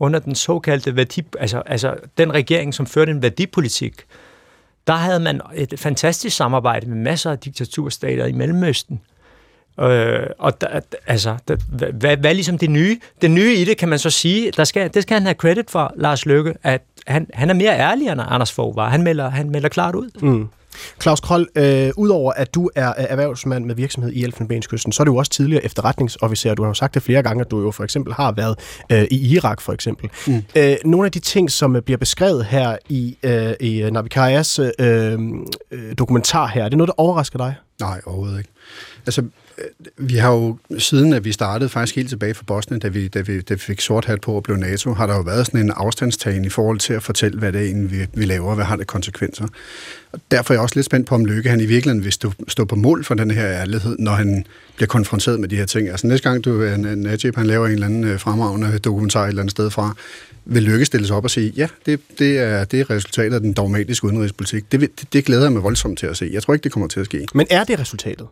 under den såkaldte værdi, altså, altså den regering, som førte en værdipolitik, der havde man et fantastisk samarbejde med masser af diktaturstater i Mellemøsten. Øh, og der, altså, der, hvad, hvad, hvad er ligesom det nye? Det nye i det, kan man så sige, der skal, det skal han have credit for, Lars Løkke, at han, han er mere ærlig, end Anders Fogh var. Han melder, han melder klart ud. Mm. Claus Kroll, øh, udover at du er erhvervsmand med virksomhed i Elfenbenskysten, så er du jo også tidligere efterretningsofficer. Du har jo sagt det flere gange, at du jo for eksempel har været øh, i Irak for eksempel. Mm. Øh, nogle af de ting, som bliver beskrevet her i, øh, i Navikarias øh, øh, dokumentar her, er det noget, der overrasker dig? Nej, overhovedet ikke. Altså, vi har jo, siden at vi startede faktisk helt tilbage fra Bosnien, da vi, da vi, da vi fik sort hat på og blev NATO, har der jo været sådan en afstandstagen i forhold til at fortælle, hvad det er egentlig, vi, vi laver, og hvad har det konsekvenser. Og derfor er jeg også lidt spændt på, om Lykke han i virkeligheden vil stå, stå på mål for den her ærlighed, når han bliver konfronteret med de her ting. Altså næste gang, du, øh, Najib, han laver en eller anden øh, fremragende dokumentar et eller andet sted fra, vil Lykke stilles op og sige, ja, det, det, er, det er resultatet af den dogmatiske udenrigspolitik. Det, det, det glæder jeg mig voldsomt til at se. Jeg tror ikke, det kommer til at ske. Men er det resultatet?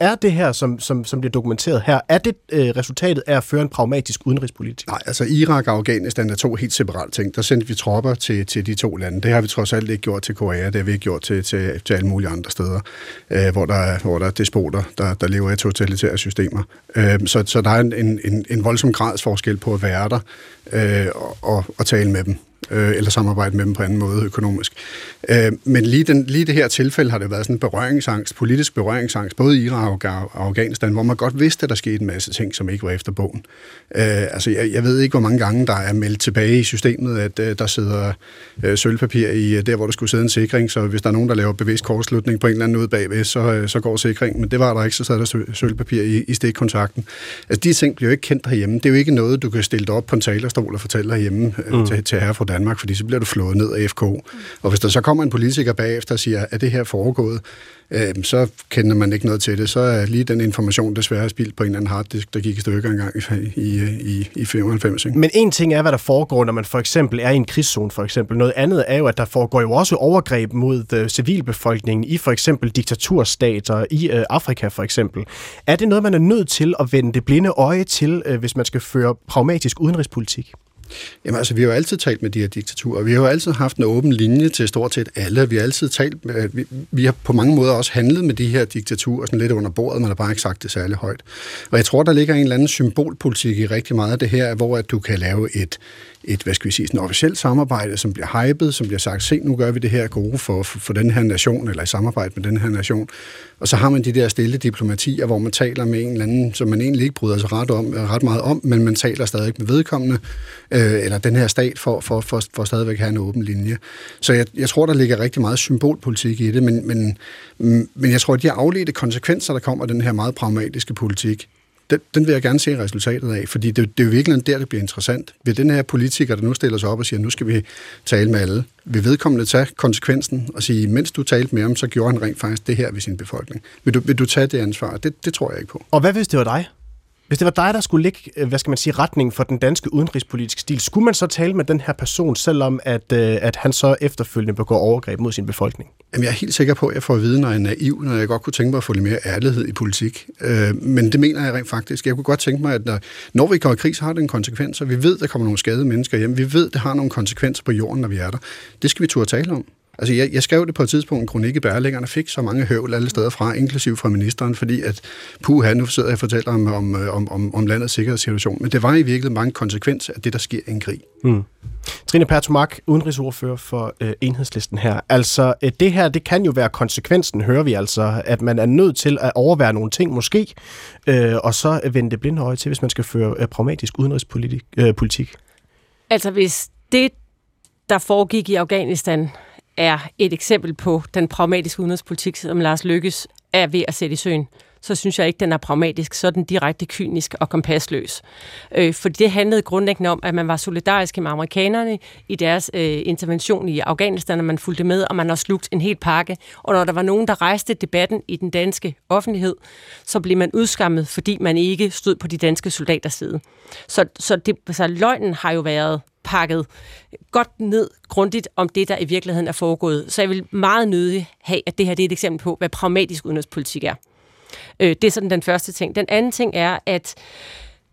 Er det her, som, som, som bliver dokumenteret her, er det øh, resultatet af at føre en pragmatisk udenrigspolitik? Nej, altså Irak og Afghanistan er to helt separate ting. Der sendte vi tropper til, til de to lande. Det har vi trods alt ikke gjort til Korea, det har vi ikke gjort til, til, til alle mulige andre steder, øh, hvor, der er, hvor der er despoter, der, der lever i totalitære systemer. Øh, så, så der er en, en, en voldsom gradsforskel på at være der øh, og, og, og tale med dem øh, eller samarbejde med dem på anden måde økonomisk. Øh, men lige, den, lige det her tilfælde har det været sådan en berøringsangst, politisk berøringsangst, både i Irak og Afghanistan, hvor man godt vidste, at der skete en masse ting, som ikke var efter bogen. Øh, altså, jeg, jeg ved ikke, hvor mange gange der er meldt tilbage i systemet, at øh, der sidder øh, sølvpapir i øh, der, hvor der skulle sidde en sikring, så hvis der er nogen, der laver bevidst kortslutning på en eller anden ud bagved, så, øh, så går sikringen. Men det var der ikke, så sad der sølvpapir i, i stikkontakten. Altså, de ting bliver jo ikke kendt herhjemme. Det er jo ikke noget, du kan stille dig op på en talerstol og fortælle herhjemme øh, mm. til, til herre fra Danmark, fordi så bliver du flået ned af FK. Og hvis der så kommer en politiker bagefter og siger, at det her foregået, øh, så kender man ikke noget til det. Så er lige den information desværre spildt på en eller anden harddisk, der gik i stykker engang i, i, i, i 95. Ikke? Men en ting er, hvad der foregår, når man for eksempel er i en krigszone, for eksempel. Noget andet er jo, at der foregår jo også overgreb mod øh, civilbefolkningen i for eksempel diktaturstater i øh, Afrika for eksempel. Er det noget, man er nødt til at vende det blinde øje til, øh, hvis man skal føre pragmatisk udenrigspolitik? Jamen altså, vi har jo altid talt med de her diktaturer. Vi har jo altid haft en åben linje til stort set alle. Vi har altid talt med, vi, vi har på mange måder også handlet med de her diktaturer sådan lidt under bordet, man har bare ikke sagt det særlig højt. Og jeg tror, der ligger en eller anden symbolpolitik i rigtig meget af det her, hvor at du kan lave et, et, hvad skal vi sige, sådan officielt samarbejde, som bliver hypet, som bliver sagt, se, nu gør vi det her gode for, for, for den her nation, eller i samarbejde med den her nation. Og så har man de der stille diplomatier, hvor man taler med en eller anden, som man egentlig ikke bryder sig ret, om, ret meget om, men man taler stadig med vedkommende, øh, eller den her stat, for, for, for, for stadigvæk at have en åben linje. Så jeg, jeg tror, der ligger rigtig meget symbolpolitik i det, men, men, mm, men jeg tror, at de afledte konsekvenser, der kommer af den her meget pragmatiske politik, den, den vil jeg gerne se resultatet af, fordi det, det er jo virkelig der, det bliver interessant. Vil den her politiker, der nu stiller sig op og siger, nu skal vi tale med alle, vil vedkommende tage konsekvensen og sige, mens du talte med ham, så gjorde han rent faktisk det her ved sin befolkning. Vil du, vil du tage det ansvar? Det, det tror jeg ikke på. Og hvad hvis det var dig? Hvis det var dig, der skulle lægge, øh, hvad skal man sige, retning for den danske udenrigspolitiske stil, skulle man så tale med den her person, selvom at, øh, at han så efterfølgende begår overgreb mod sin befolkning? Jamen, jeg er helt sikker på, at jeg får at vide, når jeg er naiv, når jeg godt kunne tænke mig at få lidt mere ærlighed i politik. Øh, men det mener jeg rent faktisk. Jeg kunne godt tænke mig, at når, når vi går i krig, så har det en konsekvens, og vi ved, at der kommer nogle skadede mennesker hjem. Vi ved, at det har nogle konsekvenser på jorden, når vi er der. Det skal vi turde tale om. Altså, jeg, jeg skrev det på et tidspunkt, en kronik i Bærlæggerne, fik så mange høvl alle steder fra, inklusiv fra ministeren, fordi at, puh, nu sidder jeg og fortæller om, om, om, om, om landets sikkerhedssituation. Men det var i virkeligheden mange konsekvenser af det, der sker i en krig. Mm. Trine Pertumak, udenrigsordfører for øh, enhedslisten her. Altså, øh, det her, det kan jo være konsekvensen, hører vi altså, at man er nødt til at overvære nogle ting måske, øh, og så vende det blinde øje til, hvis man skal føre øh, pragmatisk udenrigspolitik. Øh, politik. Altså, hvis det, der foregik i Afghanistan, er et eksempel på den pragmatiske udenrigspolitik, som Lars Lykkes er ved at sætte i søen, så synes jeg ikke, den er pragmatisk, så er den direkte kynisk og kompasløs. Øh, for det handlede grundlæggende om, at man var solidarisk med amerikanerne i deres øh, intervention i Afghanistan, og man fulgte med, og man har slugt en hel pakke. Og når der var nogen, der rejste debatten i den danske offentlighed, så blev man udskammet, fordi man ikke stod på de danske soldaters side. Så, så, det, så løgnen har jo været pakket godt ned grundigt om det, der i virkeligheden er foregået. Så jeg vil meget nødig have, at det her det er et eksempel på, hvad pragmatisk udenrigspolitik er. Øh, det er sådan den første ting. Den anden ting er, at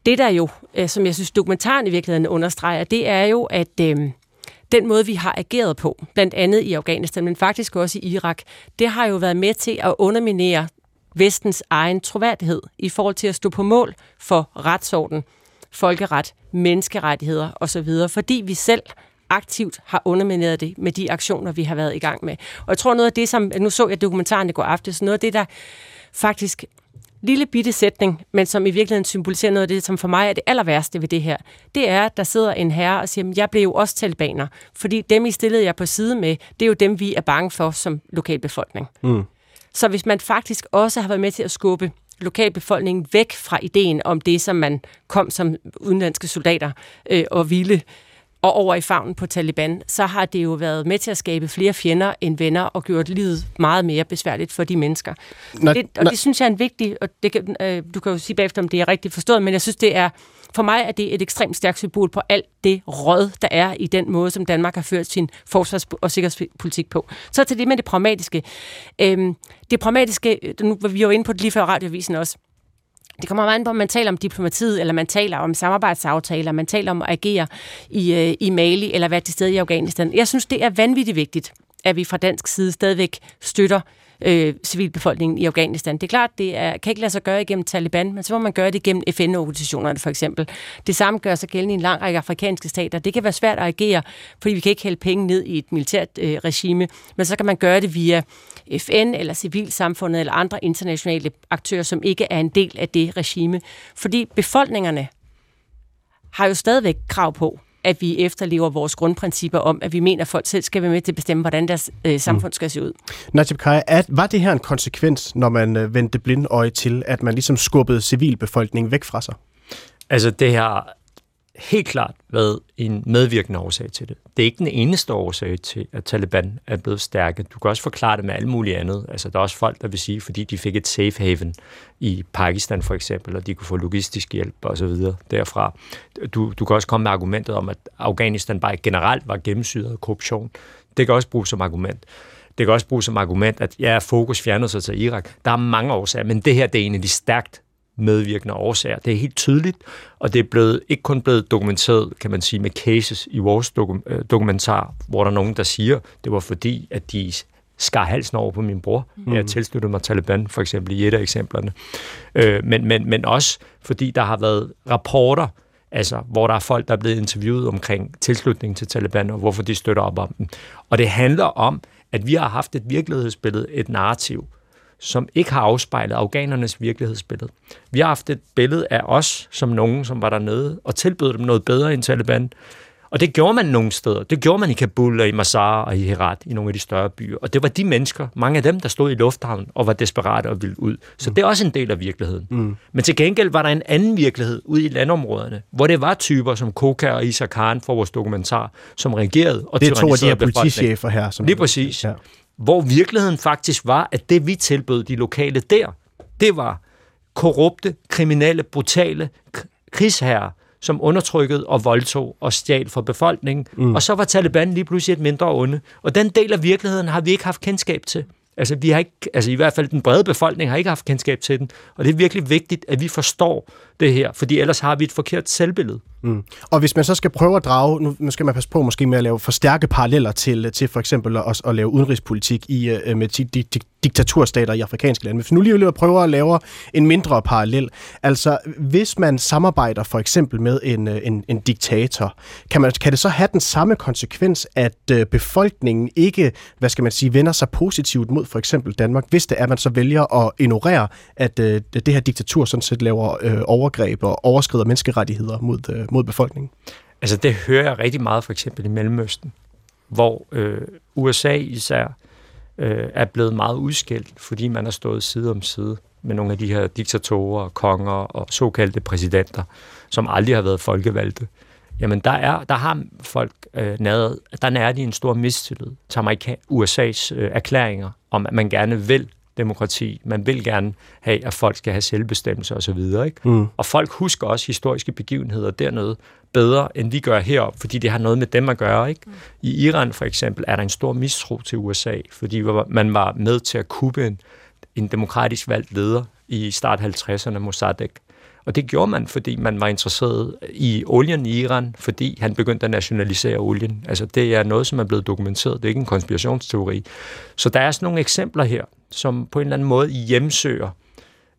det der jo, øh, som jeg synes dokumentaren i virkeligheden understreger, det er jo, at øh, den måde, vi har ageret på, blandt andet i Afghanistan, men faktisk også i Irak, det har jo været med til at underminere vestens egen troværdighed i forhold til at stå på mål for retsorden, folkeret, menneskerettigheder osv., fordi vi selv aktivt har undermineret det med de aktioner, vi har været i gang med. Og jeg tror noget af det, som, nu så jeg dokumentaren i går aftes, noget af det, der faktisk lille bitte sætning, men som i virkeligheden symboliserer noget af det, som for mig er det aller værste ved det her, det er, at der sidder en herre og siger, jeg blev jo også talibaner, fordi dem, I stillede jer på side med, det er jo dem, vi er bange for som lokalbefolkning. Mm. Så hvis man faktisk også har været med til at skubbe lokalbefolkningen væk fra ideen om det, som man kom som udenlandske soldater øh, og ville og over i favnen på Taliban, så har det jo været med til at skabe flere fjender end venner og gjort livet meget mere besværligt for de mennesker. Nå, det, og nå. det synes jeg er en vigtig, og det kan, øh, du kan jo sige bagefter, om det er rigtigt forstået, men jeg synes, det er, for mig er det et ekstremt stærkt symbol på alt det råd, der er i den måde, som Danmark har ført sin forsvars- og sikkerhedspolitik på. Så til det med det pragmatiske. Øhm, det pragmatiske, nu var vi jo inde på det lige før radiovisen også, det kommer meget an på, om man taler om diplomatiet, eller man taler om samarbejdsaftaler, man taler om at agere i, øh, i Mali, eller være til stede i Afghanistan. Jeg synes, det er vanvittigt vigtigt, at vi fra dansk side stadigvæk støtter øh, civilbefolkningen i Afghanistan. Det er klart, det er, kan ikke lade sig gøre igennem Taliban, men så må man gøre det igennem FN-organisationerne for eksempel. Det samme gør sig gældende i en lang række afrikanske stater. Det kan være svært at agere, fordi vi kan ikke hælde penge ned i et militært øh, regime, men så kan man gøre det via FN eller civilsamfundet eller andre internationale aktører, som ikke er en del af det regime. Fordi befolkningerne har jo stadigvæk krav på, at vi efterlever vores grundprincipper om, at vi mener, at folk selv skal være med til at bestemme, hvordan deres øh, samfund skal se ud. Najib Kai, at, var det her en konsekvens, når man øh, vendte blind øje til, at man ligesom skubbede civilbefolkningen væk fra sig? Altså det har helt klart været en medvirkende årsag til det. Det er ikke den eneste årsag til, at Taliban er blevet stærke. Du kan også forklare det med alt muligt andet. Altså, der er også folk, der vil sige, fordi de fik et safe haven i Pakistan for eksempel, og de kunne få logistisk hjælp og så videre derfra. Du, du kan også komme med argumentet om, at Afghanistan bare generelt var gennemsyret af korruption. Det kan også bruges som argument. Det kan også bruges som argument, at ja, fokus fjernede sig til Irak. Der er mange årsager, men det her det er en af de stærkt medvirkende årsager. Det er helt tydeligt, og det er blevet, ikke kun blevet dokumenteret, kan man sige, med cases i vores dokum, øh, dokumentar, hvor der er nogen, der siger, det var fordi, at de skar halsen over på min bror. Mm. Jeg tilsluttede mig Taliban, for eksempel, i et af eksemplerne. Øh, men, men, men også fordi der har været rapporter, altså, hvor der er folk, der er blevet interviewet omkring tilslutning til Taliban, og hvorfor de støtter op om dem. Og det handler om, at vi har haft et virkelighedsbillede, et narrativ, som ikke har afspejlet afghanernes virkelighedsbillede. Vi har haft et billede af os som nogen, som var dernede, og tilbød dem noget bedre end Taliban. Og det gjorde man nogle steder. Det gjorde man i Kabul og i Mazar og i Herat, i nogle af de større byer. Og det var de mennesker, mange af dem, der stod i lufthavnen og var desperate og ville ud. Så mm. det er også en del af virkeligheden. Mm. Men til gengæld var der en anden virkelighed ude i landområderne, hvor det var typer som Koka og Isa Khan for vores dokumentar, som regerede og Det er to af de her politichefer her. Som Lige præcis. Ja hvor virkeligheden faktisk var, at det vi tilbød de lokale der, det var korrupte, kriminelle, brutale krigsherrer, som undertrykkede og voldtog og stjal for befolkningen. Mm. Og så var Taliban lige pludselig et mindre onde. Og den del af virkeligheden har vi ikke haft kendskab til. Altså, vi har ikke, altså i hvert fald den brede befolkning har ikke haft kendskab til den. Og det er virkelig vigtigt, at vi forstår det her, fordi ellers har vi et forkert selvbillede. Mm. Og hvis man så skal prøve at drage, nu skal man passe på måske med at lave for stærke paralleller til, til for eksempel at, at lave udenrigspolitik i, øh, øh, med di, di, di, diktaturstater i afrikanske lande. Hvis nu lige prøver at lave en mindre parallel, altså hvis man samarbejder for eksempel med en, øh, en, en diktator, kan, man, kan det så have den samme konsekvens, at befolkningen ikke, hvad skal man sige, vender sig positivt mod for eksempel Danmark, hvis det er, at man så vælger at ignorere, at det her diktatur sådan set laver overgreb og overskrider menneskerettigheder mod, øh, mod befolkningen? Altså det hører jeg rigtig meget for eksempel i Mellemøsten, hvor øh, USA især øh, er blevet meget udskilt, fordi man har stået side om side med nogle af de her diktatorer, konger og såkaldte præsidenter, som aldrig har været folkevalgte. Jamen der, er, der har folk øh, næret, der nærer de en stor mistillid til Amerika, USA's øh, erklæringer om, at man gerne vil demokrati. Man vil gerne have, at folk skal have selvbestemmelse osv. Ikke? Mm. Og folk husker også historiske begivenheder dernede bedre, end vi gør heroppe, fordi det har noget med dem at gøre. Ikke? Mm. I Iran for eksempel er der en stor mistro til USA, fordi man var med til at kuppe en, en demokratisk valgt leder i start 50'erne, Mossadegh. Og det gjorde man, fordi man var interesseret i olien i Iran, fordi han begyndte at nationalisere olien. Altså det er noget, som er blevet dokumenteret. Det er ikke en konspirationsteori. Så der er sådan nogle eksempler her, som på en eller anden måde hjemsøger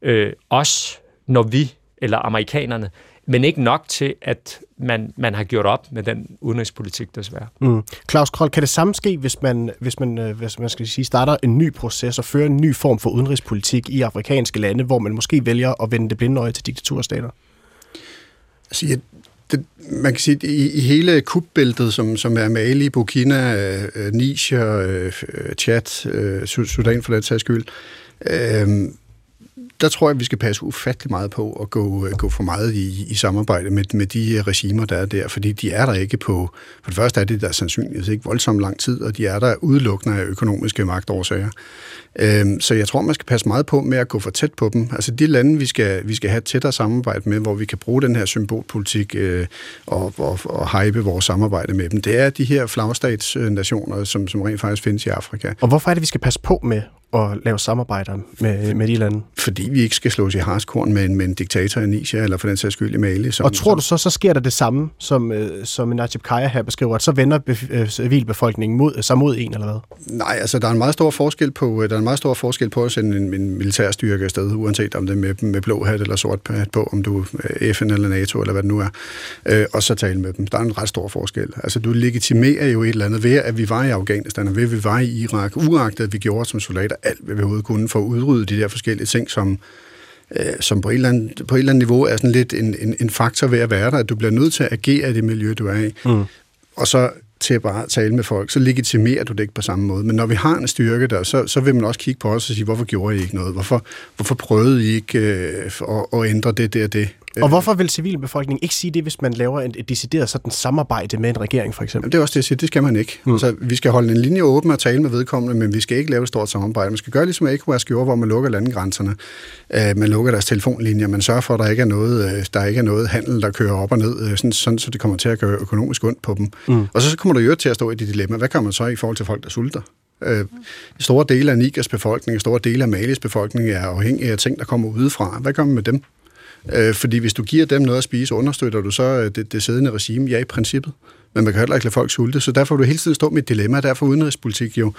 øh, os, når vi, eller amerikanerne, men ikke nok til, at man, man har gjort op med den udenrigspolitik, desværre. Mm. Claus Kroll, kan det samme ske, hvis man, hvis man, øh, hvis man skal sige, starter en ny proces og fører en ny form for udenrigspolitik i afrikanske lande, hvor man måske vælger at vende det blinde øje til diktaturstater? Altså, jeg, det, man kan sige, i, i hele kubbæltet, som, som er Mali, Burkina, øh, Niger, øh, Chad, øh, Sudan for den sags skyld, øh, der tror jeg, vi skal passe ufattelig meget på at gå, øh, gå for meget i, i samarbejde med, med de øh, regimer, der er der, fordi de er der ikke på, for det første er det der sandsynligvis ikke voldsomt lang tid, og de er der udelukkende af økonomiske magtårsager. Øhm, så jeg tror, man skal passe meget på med at gå for tæt på dem. Altså de lande, vi skal, vi skal have tættere samarbejde med, hvor vi kan bruge den her symbolpolitik øh, og, og, og hype vores samarbejde med dem, det er de her flagstatsnationer, som, som rent faktisk findes i Afrika. Og hvorfor er det, vi skal passe på med at lave samarbejder med, med de lande? Fordi vi ikke skal slås i harskorn med en, med en diktator i Nisha, eller for den sags skyld i Mali. Som, og tror du så, så sker der det samme, som, øh, som Najib Kaya her beskriver, at så vender øh, civilbefolkningen mod, sig mod en, eller hvad? Nej, altså der er en meget stor forskel på, øh, der er en meget stor forskel på at sende en, en militær styrke afsted, uanset om det er med, med blå hat eller sort hat på, om du er FN eller NATO, eller hvad det nu er, øh, og så tale med dem. Der er en ret stor forskel. Altså du legitimerer jo et eller andet ved, at vi var i Afghanistan, og ved, at vi var i Irak, uagtet at vi gjorde som soldater alt, hvad vi overhovedet kunne for at udrydde de der forskellige ting, som, øh, som på et, eller andet, på et eller andet niveau er sådan lidt en, en, en faktor ved at være der, at du bliver nødt til at agere i det miljø, du er i. Mm. Og så til at bare tale med folk, så legitimerer du det ikke på samme måde. Men når vi har en styrke der, så, så vil man også kigge på os og sige, hvorfor gjorde I ikke noget? Hvorfor, hvorfor prøvede I ikke øh, at, at ændre det, og det? Og hvorfor vil civilbefolkningen ikke sige det, hvis man laver et, et decideret sådan samarbejde med en regering, for eksempel? Det er også det, jeg siger. Det skal man ikke. Mm. Altså, vi skal holde en linje åben og tale med vedkommende, men vi skal ikke lave et stort samarbejde. Man skal gøre ligesom ECOWAS gjorde, hvor man lukker landegrænserne. Uh, man lukker deres telefonlinjer. Man sørger for, at der ikke er noget, uh, der ikke er noget handel, der kører op og ned, uh, sådan, sådan, så det kommer til at gøre økonomisk ondt på dem. Mm. Og så, kommer du jo til at stå i det dilemma. Hvad kan man så i forhold til folk, der sulter? Øh, store dele af Nigers befolkning, store dele af Malis befolkning er afhængige af ting, der kommer udefra. Hvad gør man med dem? Øh, fordi hvis du giver dem noget at spise, understøtter du så øh, det, det siddende regime? Ja, i princippet. Men man kan heller ikke lade folk sulte, så derfor vil du hele tiden stå med et dilemma. Derfor er udenrigspolitik jo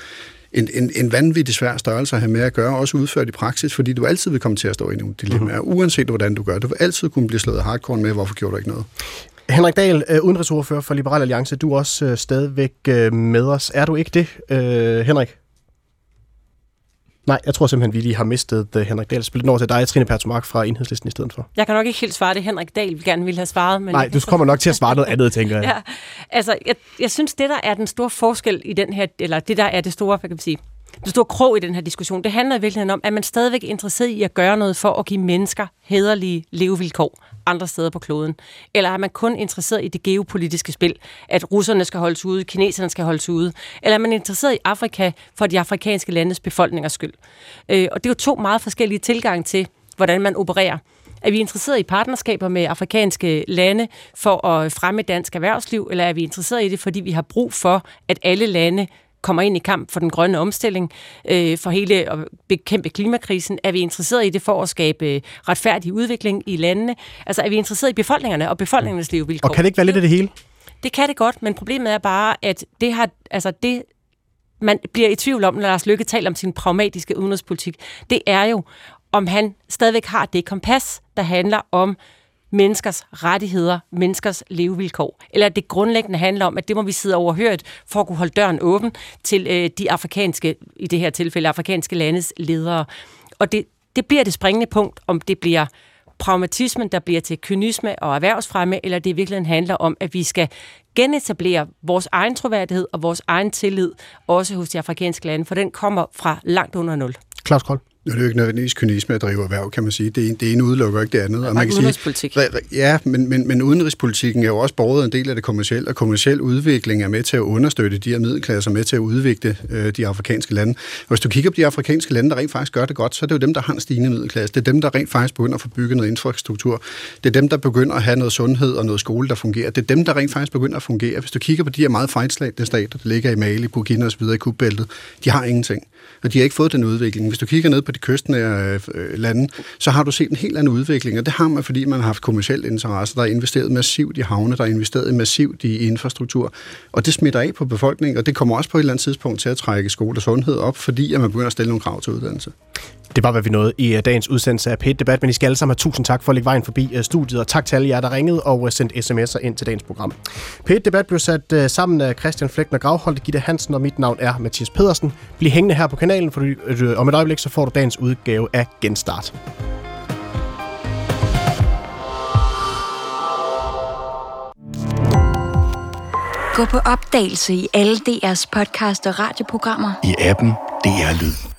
en, en, en vanvittig svær størrelse at have med at gøre, også udført i praksis, fordi du altid vil komme til at stå i nogle dilemmaer, mm-hmm. uanset hvordan du gør. Du vil altid kunne blive slået hardcore med, hvorfor gjorde du ikke noget? Henrik Dahl, øh, udenrigsordfører for Liberal Alliance, du er også øh, stadigvæk med os. Er du ikke det, Henrik? Nej, jeg tror simpelthen, vi lige har mistet uh, Henrik Dahl. Spillet over til dig, Trine Pertumark fra Enhedslisten i stedet for. Jeg kan nok ikke helt svare det, Henrik Dahl vi gerne ville have svaret. Men Nej, du kommer nok til at svare noget andet, tænker jeg. ja, altså, jeg, jeg synes, det der er den store forskel i den her, eller det der er det store, hvad kan man sige, det store krog i den her diskussion, det handler i virkeligheden om, at man stadigvæk er interesseret i at gøre noget for at give mennesker hederlige levevilkår andre steder på kloden? Eller er man kun interesseret i det geopolitiske spil, at russerne skal holdes ude, kineserne skal holdes ude? Eller er man interesseret i Afrika for de afrikanske landes befolkningers skyld? Øh, og det er jo to meget forskellige tilgange til, hvordan man opererer. Er vi interesseret i partnerskaber med afrikanske lande for at fremme dansk erhvervsliv, eller er vi interesseret i det, fordi vi har brug for, at alle lande kommer ind i kamp for den grønne omstilling, øh, for hele at bekæmpe klimakrisen? Er vi interesseret i det for at skabe retfærdig udvikling i landene? Altså er vi interesseret i befolkningerne og befolkningernes levevilkår? Og kan det ikke være lidt af det hele? Det kan det godt, men problemet er bare, at det har, altså det, man bliver i tvivl om, når Lars Løkke taler om sin pragmatiske udenrigspolitik, det er jo, om han stadigvæk har det kompas, der handler om menneskers rettigheder, menneskers levevilkår. Eller at det grundlæggende handler om, at det må vi sidde overhørt for at kunne holde døren åben til øh, de afrikanske, i det her tilfælde afrikanske landes ledere. Og det, det bliver det springende punkt, om det bliver pragmatismen, der bliver til kynisme og erhvervsfremme, eller det i virkeligheden handler om, at vi skal genetablere vores egen troværdighed og vores egen tillid, også hos de afrikanske lande, for den kommer fra langt under nul. Claus Kold. Nu er det jo ikke nødvendigvis kynisme at drive erhverv, kan man sige. Det, ene, det ene udelukker ikke det andet. Og man kan udenrigspolitik. Sige, ja, men, men, men udenrigspolitikken er jo også borget en del af det kommercielle, og kommersiel udvikling er med til at understøtte de her middelklasser, med til at udvikle øh, de afrikanske lande. Og hvis du kigger på de afrikanske lande, der rent faktisk gør det godt, så er det jo dem, der har en stigende middelklasse. Det er dem, der rent faktisk begynder at få bygget noget infrastruktur. Det er dem, der begynder at have noget sundhed og noget skole, der fungerer. Det er dem, der rent faktisk begynder at fungere. Hvis du kigger på de her meget fejlslagte stater, der ligger i Mali, Burkina osv. i kubbæltet, de har ingenting og de har ikke fået den udvikling. Hvis du kigger ned på de kystnære øh, lande, så har du set en helt anden udvikling, og det har man, fordi man har haft kommersiel interesse, der er investeret massivt i havne, der er investeret massivt i infrastruktur, og det smitter af på befolkningen, og det kommer også på et eller andet tidspunkt til at trække skole og sundhed op, fordi at man begynder at stille nogle krav til uddannelse. Det var, hvad vi nåede i øh, dagens udsendelse af Pet Debat, men I skal alle sammen have tusind tak for at lægge vejen forbi øh, studiet, og tak til alle jer, der ringede og øh, sendte sms'er ind til dagens program. Pet Debat blev sat sammen af Christian Flækner Gravholdt, Gitte Hansen, og mit navn er Mathias Pedersen. Bliv hængende her på kanalen, for om et øjeblik så får du dagens udgave af Genstart. Gå på opdagelse i alle DR's podcast og radioprogrammer. I appen DR Lyd.